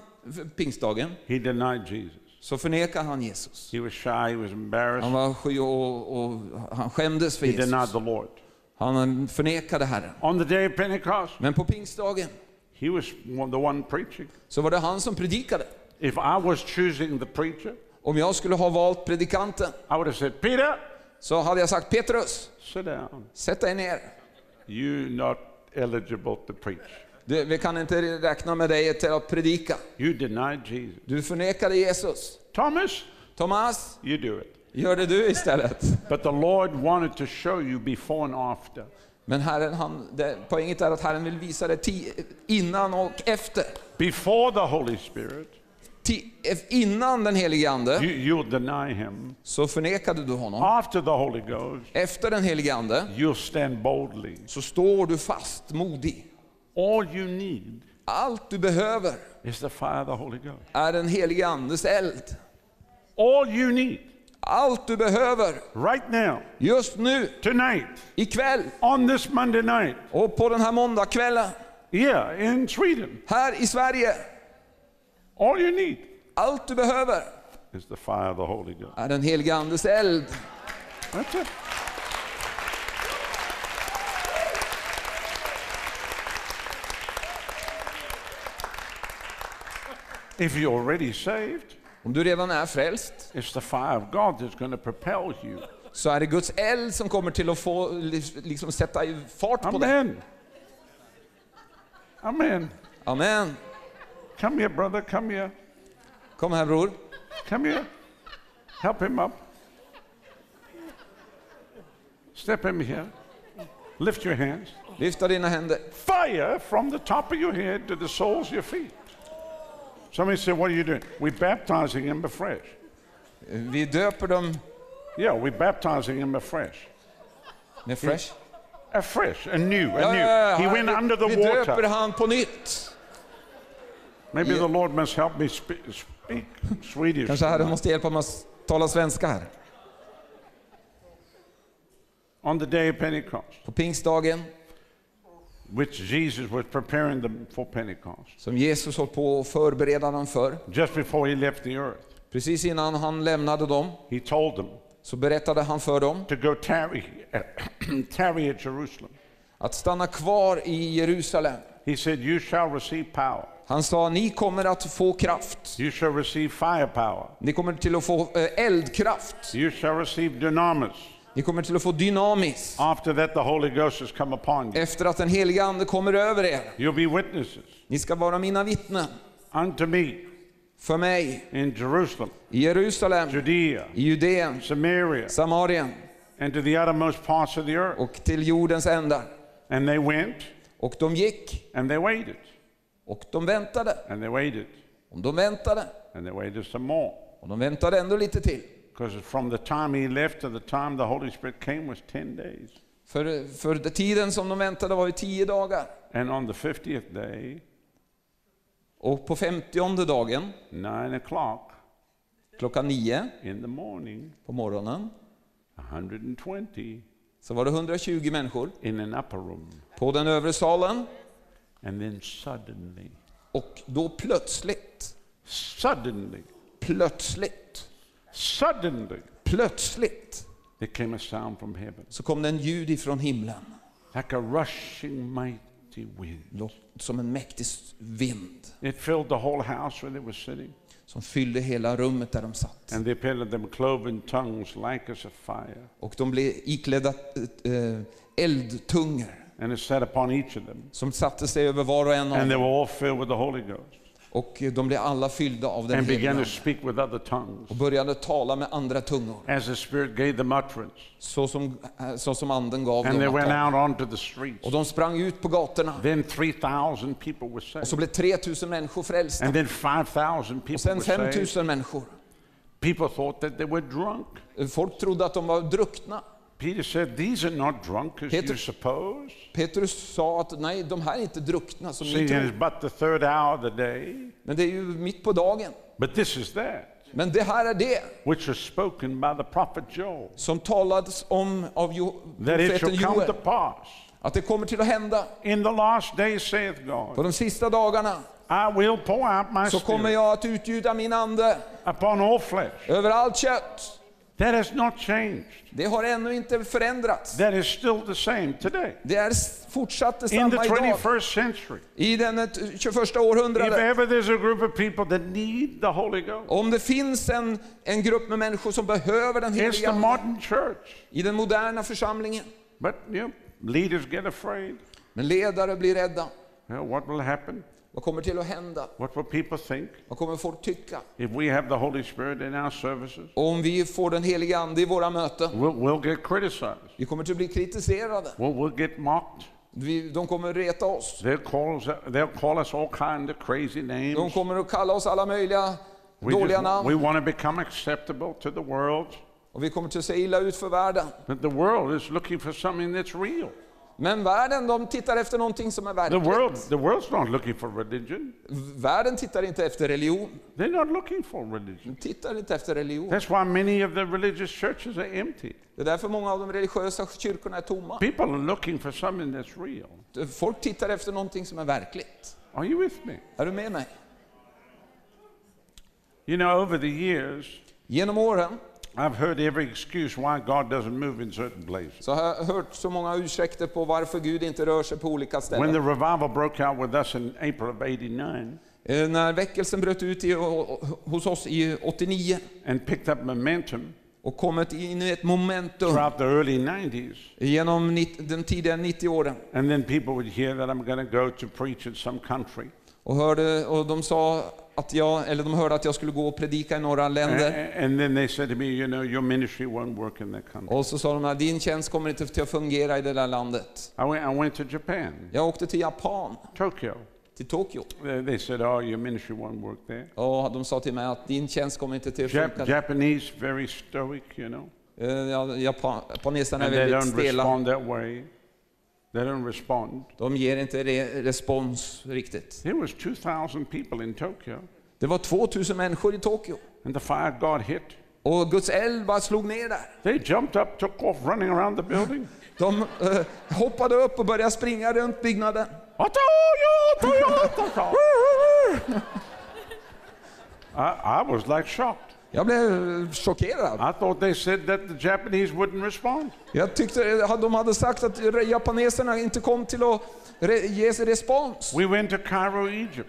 pingstdagen He denied Jesus. Så förnekade han Jesus. He was shy. He was embarrassed. Han var sky och, och han skämdes för He denied Jesus. the Lord. Han förnekade Herren. On the day of Pentecost, Men på pingstdagen he was the one preaching. så var det han som predikade. If I was choosing the preacher, Om jag skulle ha valt predikanten I would have said, Peter, så hade jag sagt Petrus, sit down. sätt dig ner. You're not eligible to preach. Du, vi kan inte räkna med dig till att predika. You denied Jesus. Du förnekade Jesus. Thomas, Thomas, you do it. gör det du istället. But the Lord wanted to show you before and after. Men Herren, han, det, poängen är att Herren vill visa det ti, innan och efter. Before the Holy Spirit, Ti, innan den helige Ande you, deny him. så förnekade du honom. After the Holy Ghost, Efter den helige Ande stand boldly. så står du fast, modig. All you need Allt du behöver is the fire of the Holy Ghost. är den helige Andes eld. All you need Allt du behöver right now, just nu, tonight, ikväll on this Monday night, och på den här måndagskvällen here in Sweden, här i Sverige. all you need Allt du behöver is the fire of the Holy Ghost. är den helige Andes eld. That's it. If you're already saved, Om du redan är frälst it's the fire of God that's going to propel you. så är det Guds eld som kommer till att få liksom sätta i fart på dig. Amen. Amen. Amen. Come here, brother. Come here. Kom här bror. Come here. Help him up. Step him here. Lift your hands. Lyfta dina händer. Fire from the top of your head to the soles of your feet. Somebody said, What are you doing? We're baptizing him afresh. Vi döper dem Yeah, we're baptizing him afresh. med fresh. Afresh, anew, anew. He went Vi- under the Vi döper water. han på nytt. Maybe the Lord must help me speak, speak Swedish. Kanske Herren måste hjälpa mig att tala svenska här. On the day of Pentecost, På pingstdagen, which Jesus was preparing them for Pentecost, som Jesus höll på att förbereda dem för. just before he left the earth, Precis innan han lämnade dem he told them så berättade han för dem to go tarry, *clears throat* tarry at Jerusalem. att stanna kvar i Jerusalem. He said, You shall receive power. Han sa, ni kommer att få kraft. You shall receive firepower. Ni kommer till att få eh, eldkraft. You shall receive dynamis. Ni kommer till att få dynamis. After that, the Holy Ghost has come upon you. Efter att den heliga Ande kommer över er. You'll be witnesses Ni ska vara mina vittnen. unto me För mig in Jerusalem, i Jerusalem, Judea, i Judeen, Samaria, Samarien and to the uttermost parts of the earth. och till jordens ändar. And they went Och de gick and they waited och de väntade. and they waited Och de väntade. and they waited some more. Och de väntade ändå lite till. Because from the time he left to the time the Holy Spirit came was 10 days. För, för den tiden som de väntade var ju tio dagar. And on the 50th day, Och på femtionde dagen, 9 o'clock klockan nio in the morning, på morgonen, 120 så var det 120 människor in an upper room. på den övre salen. And then suddenly, Och då plötsligt, suddenly, plötsligt, suddenly, plötsligt there came a sound from heaven så kom det en ljud ifrån himlen. like a rushing mighty wind. Som en mäktig vind It filled the whole house where they were sitting. som fyllde hela rummet där de satt. And they appeared them cloven tongues like as a fire. Och de blev iklädda eh, eldtungor And it sat upon each of them. som satte sig över var och en av And they dem. were all filled with the Holy Ghost. Och de blev alla fyllda av den And helige began to Ande speak with other tongues och började tala med andra tungor, as the Spirit gave them utterance. så som, eh, så som anden gav And they dem att went tala. out onto the streets. Och de sprang ut på gatorna. Then 3,000 people were Och så saved. blev 3000 människor frälsta. And then 5,000 Och people sen were saved. 5000 människor. People thought that they were drunk. Folk trodde att de var druckna. Peter said, These are not drunk as Peter- you suppose. Petrus sa att nej, de här är inte druckna som ni Seeing it's tror. but the third hour of the day. Men det är ju mitt på dagen. But this is that Men det här är det which was spoken by the prophet Joel. som talades om av jo, That it shall come to Joel. pass Att det kommer till att hända. in the last days, saith På God. de sista dagarna I will pour out my så kommer jag att utgjuta min ande upon all flesh. över allt kött. That has not changed. Det har ännu inte förändrats. That is still the same today. Det är fortsatt In the 21st century. I den eh, 21 If ever there's a group of people that need the Holy Ghost, Om det finns en, en grupp med människor som behöver den heliga it's the modern church. i den moderna församlingen. But you know, leaders get afraid. Men ledare blir rädda. You know, what will happen? Vad kommer till att hända? What will people think Vad kommer folk tycka? if we have the Holy Spirit in our services? Om vi får den heliga Ande i våra möten, We'll, we'll get criticized. vi kommer till att bli kritiserade. We'll, we'll get mocked. Vi, de kommer reta oss. They'll call us, they'll call us all kind of crazy De names. kommer att kalla oss alla möjliga We, dåliga just, we namn. want to become acceptable to the world. Och vi kommer att se illa ut för världen. But the world is looking for something that's real. Men världen, de tittar efter någonting som är The world, verkligt. the world's not looking for religion. Världen tittar inte efter religion. They're not looking for religion. De tittar inte efter religion. That's why many of the religious churches are empty. Det är därför många av de religiösa kyrkorna är tomma. People are looking for something that's real. Folk tittar efter någonting som är verkligt. Are you with me? Är du med mig? You know, over the years, Genom åren I've heard every excuse why God doesn't move in certain places. så har jag hört så många ursäkter på varför Gud inte rör sig på olika When ställen. the revival broke out with us in April of 89 Eh, När väckelsen bröt ut i, hos oss i 89 and picked up momentum och kommit in i ett momentum throughout the early 90s, genom den tidiga 90-åren and then people would hear that I'm going to go to preach in some country. och, hörde, och de sa att jag, eller de hörde att jag skulle gå och predika i några länder. And then they said to me, you know, your ministry won't work in that country. Och så sa de att din tjänst kommer inte till att fungera i det där landet. I went, I went to Japan, Jag åkte till Japan, Tokyo. till Tokyo. They said, oh, your ministry won't work there. Och de sa till mig att din tjänst kommer inte till att funka. Japanese, very stoic, you know. Eh, ja, Japan, japaneserna är väldigt stela. that way. They don't respond. De ger inte re respons riktigt. There was 2,000 people in Tokyo, Det var 2000 människor i Tokyo. and the fire God hit. Och Guds eld bara slog ner där. They jumped up, took off, running around the building. De eh, hoppade upp och började springa runt byggnaden. *laughs* I, I was like shocked. Jag blev chockerad. I thought they said that the Japanese wouldn't respond. Jag tyckte eh, de hade sagt att japaneserna inte kom till att ge sig respons. We went to Cairo, Egypt.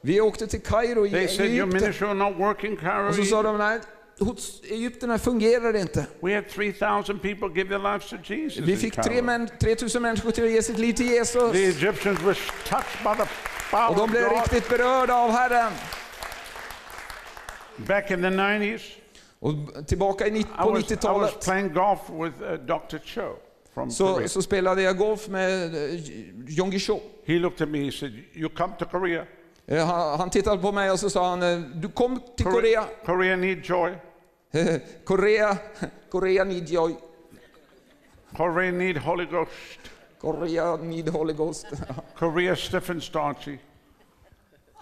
Vi åkte till Kairo i They said your Egypten. ministry will not work in Cairo. Och så sa de, nej, hos egyptierna fungerar det inte. We had 3,000 people give their lives to Jesus. Vi fick Cairo. tre män, 3000 människor till att ge sitt liv till Jesus. The Egyptians were touched by the power Och de blev riktigt berörda av Herren. Back in the 90s, Och tillbaka i, på was, 90-talet playing golf with uh, Dr. Cho. from så, så spelade jag golf med eh, Cho. He looked at me, he said, You come to Korea? Eh, Han, han tittade på mig och så sa han, eh, du kom till Korea. Korea need joy. *laughs* Korea, Korea need joy. Korea need Holy Ghost. Korea need Holy Ghost. *laughs* Korea stiff and starchy.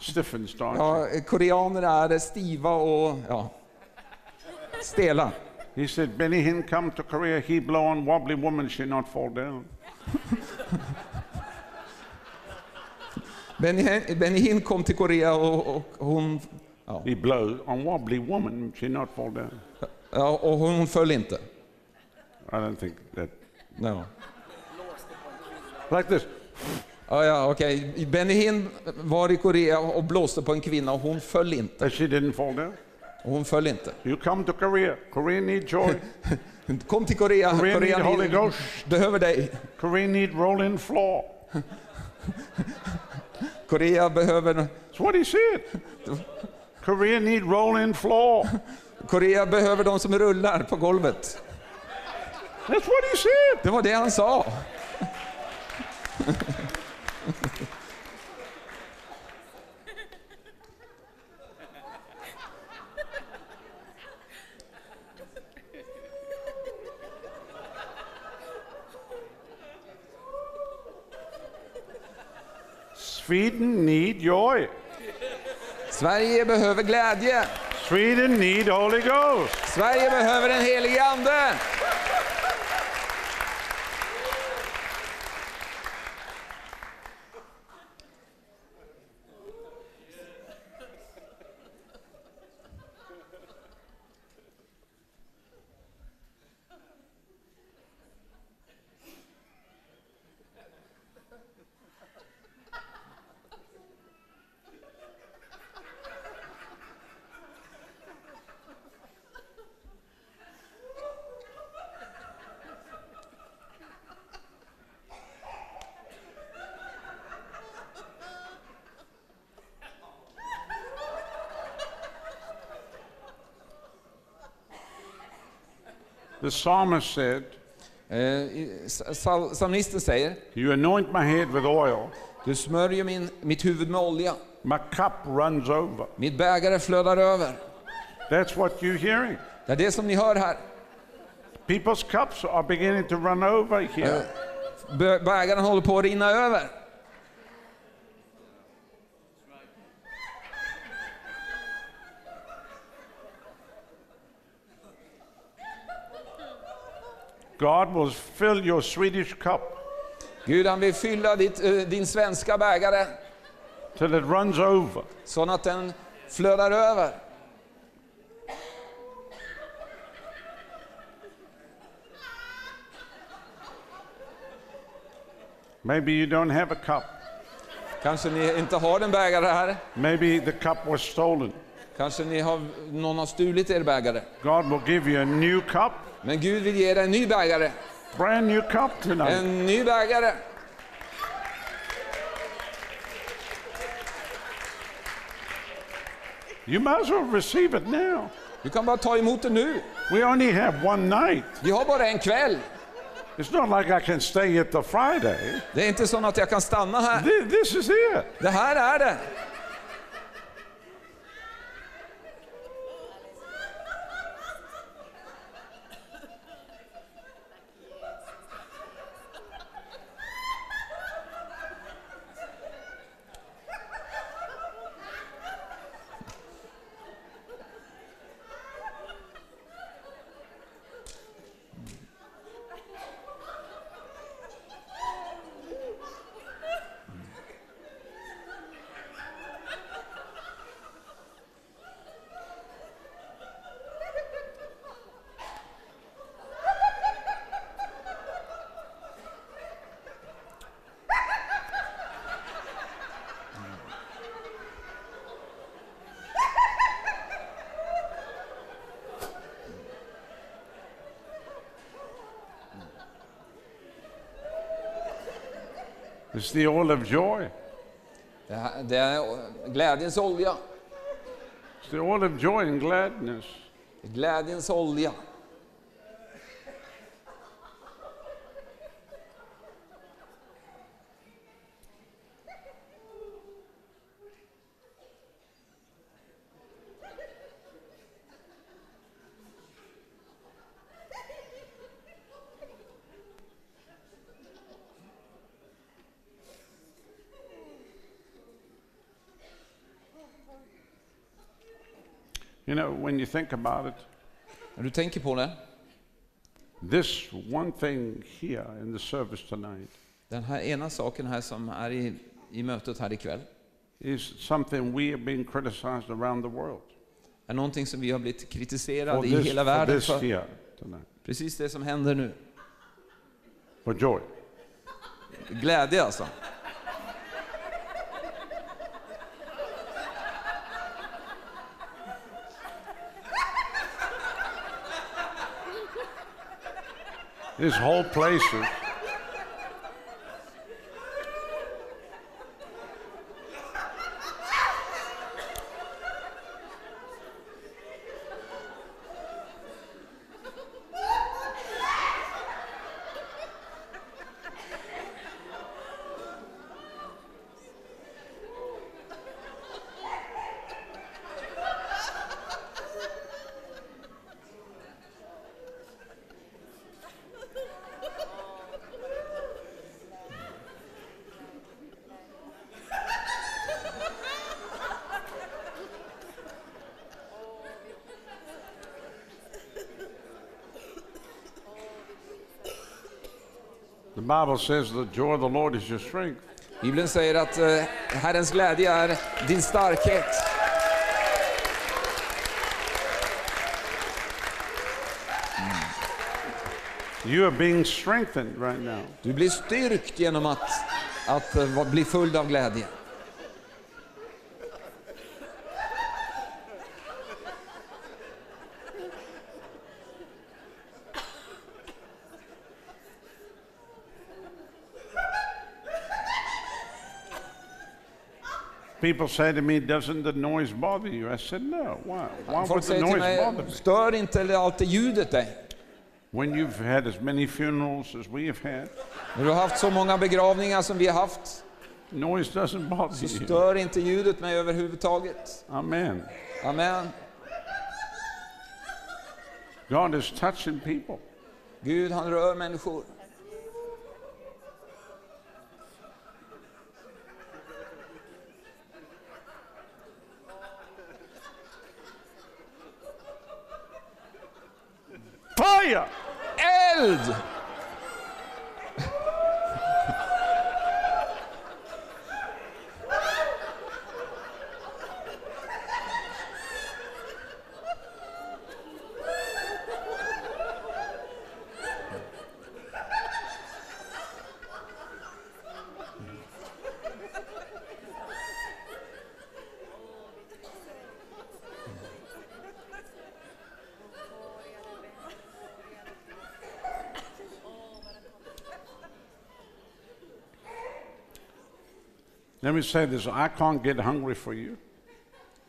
Starchy. Ja, koreaner är stiva och ja, stela. He said, Benny Hinn come to Korea, he blow on wobbly woman, she not fall down. Benny, Benny Hinn kom till Korea och, och hon, ja, He blow on wobbly woman, she not fall down. ja, och hon föll inte. I don't think that. No. Like this. Ja, ja, okej. Benny Hinn var i Korea och blåste på en kvinna och hon föll inte. She didn't fall down. Och hon föll inte. You come to Korea, Korea need joy. *laughs* Kom till Korea. Korea Korea need Holy Ghost. behöver dig. Korea need rolling floor. *laughs* Korea behöver, That's what he said. Korea need rolling floor. Korea behöver de som rullar på golvet. That's what he said. Det var det han sa. *laughs* Sweden need joy. Sverige behöver glädje. Sweden need Holy Ghost. Sverige behöver den helige Ande. The psalmist said, Eh, Psalmisten säger, You anoint my head with oil, du smörjer min, mitt huvud med olja. my cup runs over. Mitt bägare flödar över. That's what you're hearing. Det är det som ni hör här. People's cups are beginning to run over here. Bö- Bägaren håller på att rinna över. God will fill your Swedish cup Gud han vill fylla ditt, eh, din svenska bägare till it runs over. så att den flödar över. Maybe you don't have a cup. Kanske ni inte har en bägare här. Maybe the cup was stolen. Kanske ni har, någon har stulit er bägare. God will give you a new cup, Men Gud vill ge dig en ny bägare. brand new cup tonight. En ny bägare. You might as well receive it now. Du kan bara ta emot det nu. We only have one night. Vi har bara en kväll. It's not like I can stay here till Friday. Det är inte så att jag kan stanna här. Thi- This is it. Det här är det. It's the oil of joy. Det, här, det er är glädjens olja. It's the oil of joy and gladness. Er glädjens olja. When you think about it, När du tänker på det, this one thing here in the service tonight den här ena saken här som är i, i mötet här ikväll, is something we have been criticized around the world. är någonting som vi har blivit For kritiserade i this, hela for världen this för. here tonight. Precis det som händer nu. For joy. Glädje alltså. This whole place is. The Bible says the joy of the Lord is your strength. Bibeln säger att eh, Herrens glädje är din starkhet. You are being strengthened right now. Du blir styrkt genom att, att va- bli full av glädje. People say to me, Doesn't the noise bother you? I said, No. Why? Why would Folk the säger till noise bother mig, me? stör inte alltid ljudet dig? When you've had as many funerals as we have had, När du har haft så många begravningar som vi har haft, noise doesn't bother så you. stör inte ljudet mig överhuvudtaget. Amen. Amen. God is touching people. Gud han rör människor. Fire! Eld! Me say this I can't get hungry for you.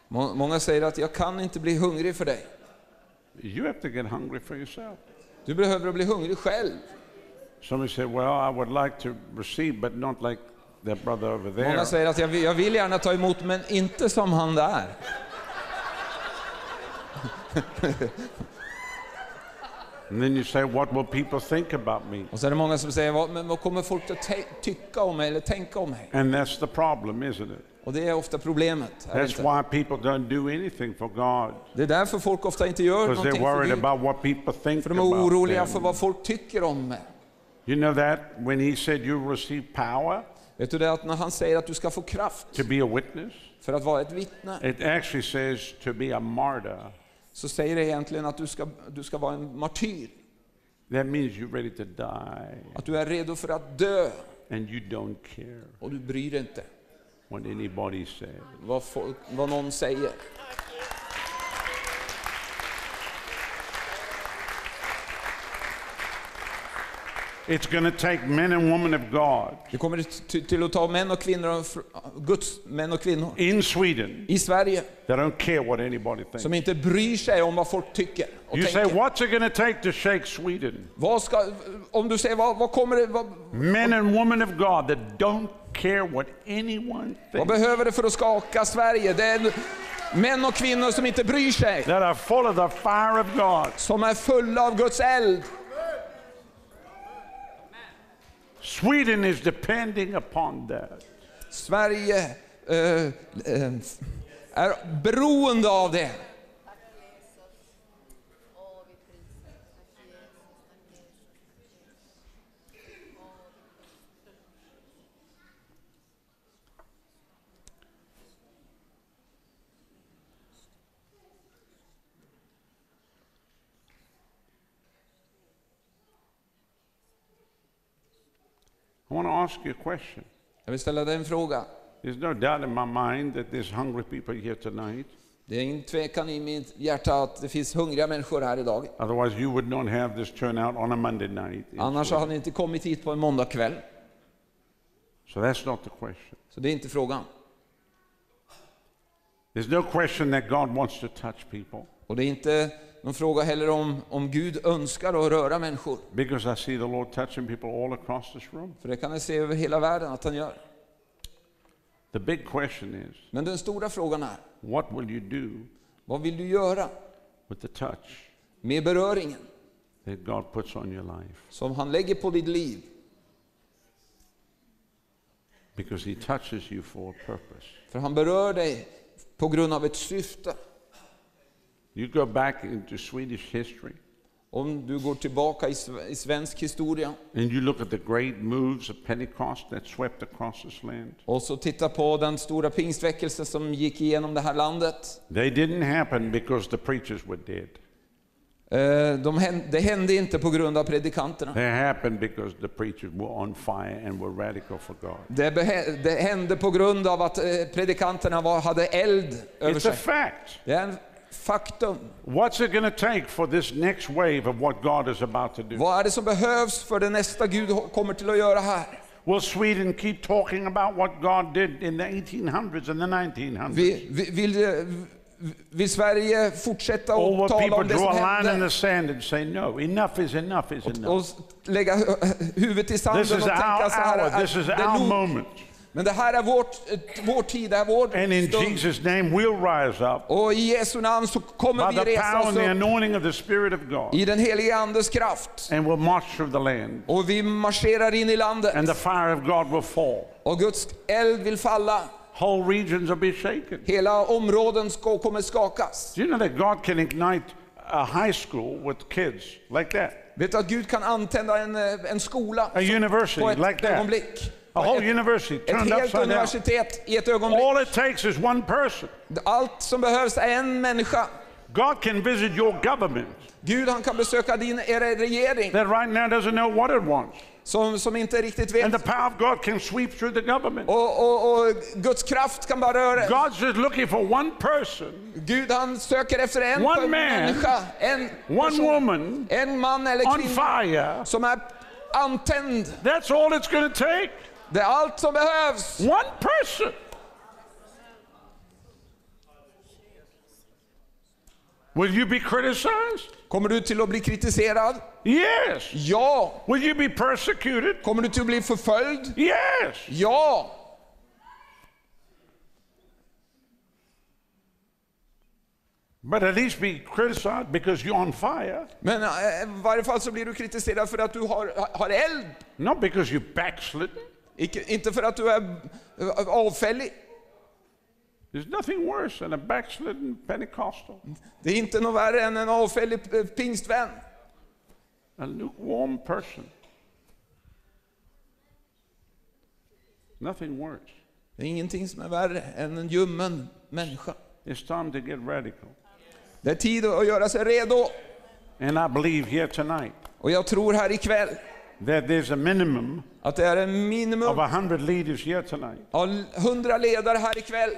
Må- Många säger att jag kan inte bli hungrig för dig. You have to get hungry for yourself. Du behöver bli hungrig själv. Somebody said, Well, I would like to receive, but not like that brother over there. Många säger att jag vill, jag vill gärna ta emot, men inte som han där. *laughs* And then you say, What will people think about me? Och så är det många som säger, vad, men vad kommer folk att tycka om mig eller tänka om mig? And that's the problem, isn't it? Och det är ofta problemet. är That's why people don't do anything for God. Det är därför folk ofta inte gör Because they're någonting för worried Gud. about what people think För de är oroliga för vad folk tycker om mig. You know that when he said you receive power Vet du det att när han säger att du ska få kraft to be a witness, för att vara ett vittne, it actually says to be a martyr. Så säger det egentligen att du ska, du ska vara en martyr. That means you're ready to die Att du är redo för att dö and you don't care och du bryr dig inte what anybody says. vad, folk, vad någon säger. It's going to take men and women of God Det kommer till, att ta män och kvinnor, Guds män och kvinnor in Sweden i Sverige that don't care what anybody thinks. som inte bryr sig om vad folk tycker och You say, tänker. what's it going to take to shake Sweden? Vad ska, om du säger vad, vad kommer det, vad, Men and women of God that don't care what anyone vad thinks, behöver det för att skaka Sverige? Det är män och kvinnor som inte bryr sig, that are full of the fire of God. som är fulla av Guds eld. Sweden is depending upon that. Sverige eh, eh, är beroende av det. I want to ask you a question. Jag vill ställa dig en fråga. There's no doubt in my mind that there's hungry people here tonight. Det är ingen tvekan i mitt hjärta att det finns hungriga människor här idag. Otherwise, you would not have this turnout on a Monday night. Annars hade ni inte kommit hit på en måndagkväll. So that's not the question. Så det är inte frågan. There's no question that God wants to touch people Och det är inte någon fråga heller om, om Gud önskar att röra människor. because I see the Lord touching people all across this room. För det kan jag se över hela världen att han gör. The big question is Men den stora frågan är, what will you do vad vill du göra with the touch med beröringen that God puts on your life? som han lägger på ditt liv? Because He touches you for a purpose. För han berör dig på grund av ett syfte. You go back into Swedish history Om du går tillbaka i, i svensk historia and you look at the great moves of Pentecost that swept across this land, och så titta på den stora pingstväckelse som gick igenom det här landet. they didn't happen because the preachers were dead. Eh, De, hän- det hände inte på grund av predikanterna. They happened because the preachers were on fire and were radical for God. Det, behe- det hände på grund av att eh, predikanterna var, hade eld över It's a sig. fact. Det är en faktum. What's it going to take for this next wave of what God is about to do? Vad är det som behövs för det nästa Gud kommer till att göra här? Will Sweden keep talking about what God did in the 1800s and the 1900s? Vi, vi, vill, eh, vill Sverige fortsätta att tala om det som hände? no, enough is enough is Och enough? s- lägga hu- *laughs* huvudet i sanden och tänka så här. hour. This is "Det är nog." Men det här är vårt, vår tid, det är vår And in stund. Jesus' name, we'll rise up Och i Jesu namn så kommer by vi resa oss and the upp anointing of the Spirit of God i den helige Andes kraft. and we'll march through the land. Och vi marscherar in i landet. And the fire of God will fall. Och Guds eld vill falla. Whole regions will be shaken. Hela områden ska, kommer skakas. Do you know that God can ignite a high school with kids like that? Vet du att Gud kan antända en, eh, en skola A university på ett like that. ögonblick? A whole university ett helt universitet i ett ögonblick. All it takes is one person. Allt som behövs är en människa. God can visit your government Gud han kan besöka din er regering that right now doesn't know what it wants. som, som inte riktigt vet. And the power of God can sweep through the government. Och, och, och Guds kraft kan bara röra. God's just looking for one person, Gud han söker efter en One man, människa, en one person, woman en man eller kvinna on fire. som är antänd. That's all it's going to take. Det är allt som behövs. One person. Will you be criticized? Kommer du till att bli kritiserad? Yes. Ja. Will you be persecuted? Kommer du till att bli förföljd? Yes. Ja. But at least be criticized because you're on fire, Men eh, i varje fall så blir du kritiserad för att du har, har eld. not because you're backslidden. Icke, inte för att du är eh, avfällig. There's nothing worse than a backslidden Pentecostal, Det är inte något värre än en avfällig eh, pingstvän. a lukewarm person. Nothing worse. Det är ingenting som är värre än en ljummen människa. It's time to get radical. Det är tid att göra sig redo. And I believe here tonight Och jag tror här ikväll that there's a minimum att det är en of minimum a hundred leaders here tonight av hundra ledare här ikväll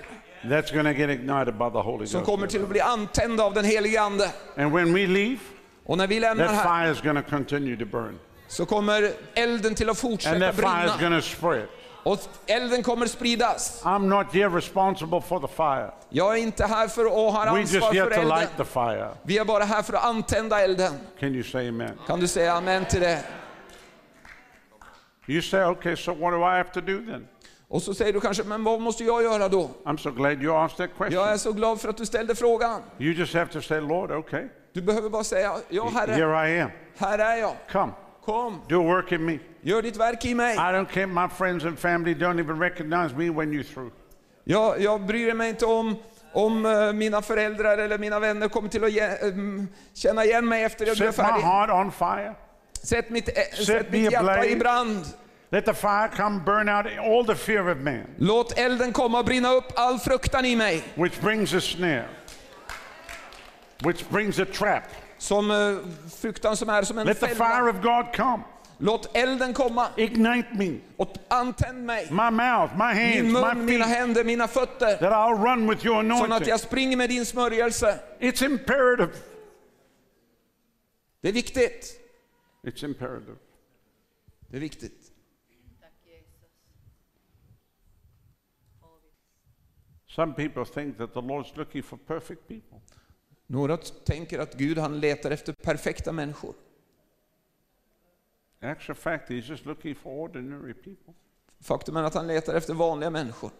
that's going to get ignited by the Holy som kommer till att bli antända av den helige Ande. And when we leave, Och när vi lämnar that här fire is going to continue to burn. så kommer elden till att And fortsätta that fire is brinna. going to spread. Och elden kommer spridas. I'm not here responsible for the fire. Jag är inte här för att ha just ansvar here för to elden. light the fire. Vi är bara här för att antända elden. Can you say amen? Kan du säga amen till det? You say, okay, so what do I have to do then? Och så säger du kanske, men vad måste jag göra då? I'm so glad you asked that Jag är question. så glad för att du ställde frågan. You just have to say, Lord, okay, Du behöver bara säga, ja herre, here I am. här är jag. Come, Kom, do a work in me. gör ditt verk i mig. I don't care. My friends and family don't even recognize me when you're through. Jag, jag bryr mig inte om om eh, mina föräldrar eller mina vänner kommer till att ge, em, känna igen mig efter jag Set my färdig. heart on fire. Sätt mitt, eh, sätt mitt hjärta i brand. Let the fire come burn out all the fear of man, Låt elden komma och brinna upp all fruktan i mig. which brings a snare, which brings a trap. Som eh, fruktan som är som en Let the fälla. fire of God come. Låt elden komma Ignite me. och antänd mig. My mouth, my hands, Min my mun, mina feet. händer, mina fötter. That I'll run with your Så att anointing. jag springer med din smörjelse. It's imperative. Det är viktigt. It's imperative. Det är viktigt. Some people think that the Lord's looking for perfect people. Några tänker att Gud han letar efter perfekta människor. Actual fact, He's just looking for ordinary people. Faktum är att han letar efter vanliga människor.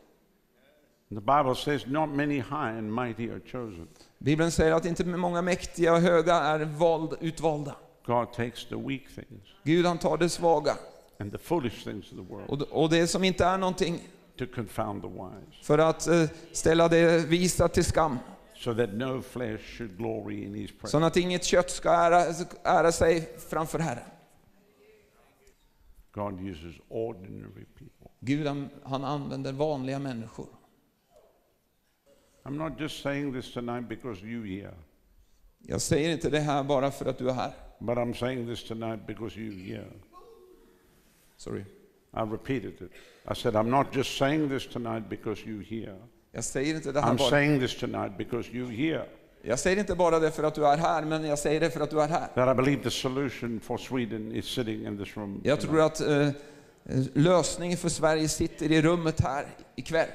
The Bible says, Not many high and mighty are chosen. Bibeln säger att inte många mäktiga och höga är vald, utvalda. God takes the weak things Gud han tar det svaga and the foolish things of the world och och det som inte är någonting to confound the wise, för att eh, ställa det visa till skam. so that no flesh should glory in His presence. Så att inget kött ska ära, ära sig framför Herren. God uses ordinary people. Gud han, han använder vanliga människor. I'm not just saying this tonight because you here, Jag säger inte det här bara för att du är här. but I'm saying this tonight because you here. Sorry. I repeated it. I said, I'm not just saying this tonight because you here. Jag säger inte det här I'm bara, saying this tonight because you here. jag säger inte bara det för att du är här, men jag säger det för att du är här. That I believe the solution for Sweden is sitting in this room. Jag tror att eh, eh, lösningen för Sverige sitter i rummet här ikväll.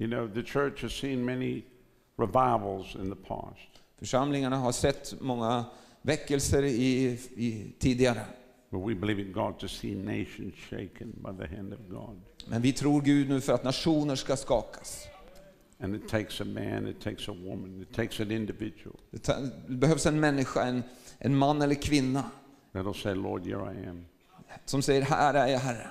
You know, the church has seen many revivals in the past. Församlingarna har sett många väckelser i, i, tidigare. But we believe in God to see nations shaken by the hand of God. Men vi tror Gud nu för att nationer ska skakas. And it takes a man, it takes a woman, it takes an individual Det behövs en människa, en, en man eller kvinna, that'll say, Lord, here I am. som säger här är jag Herre.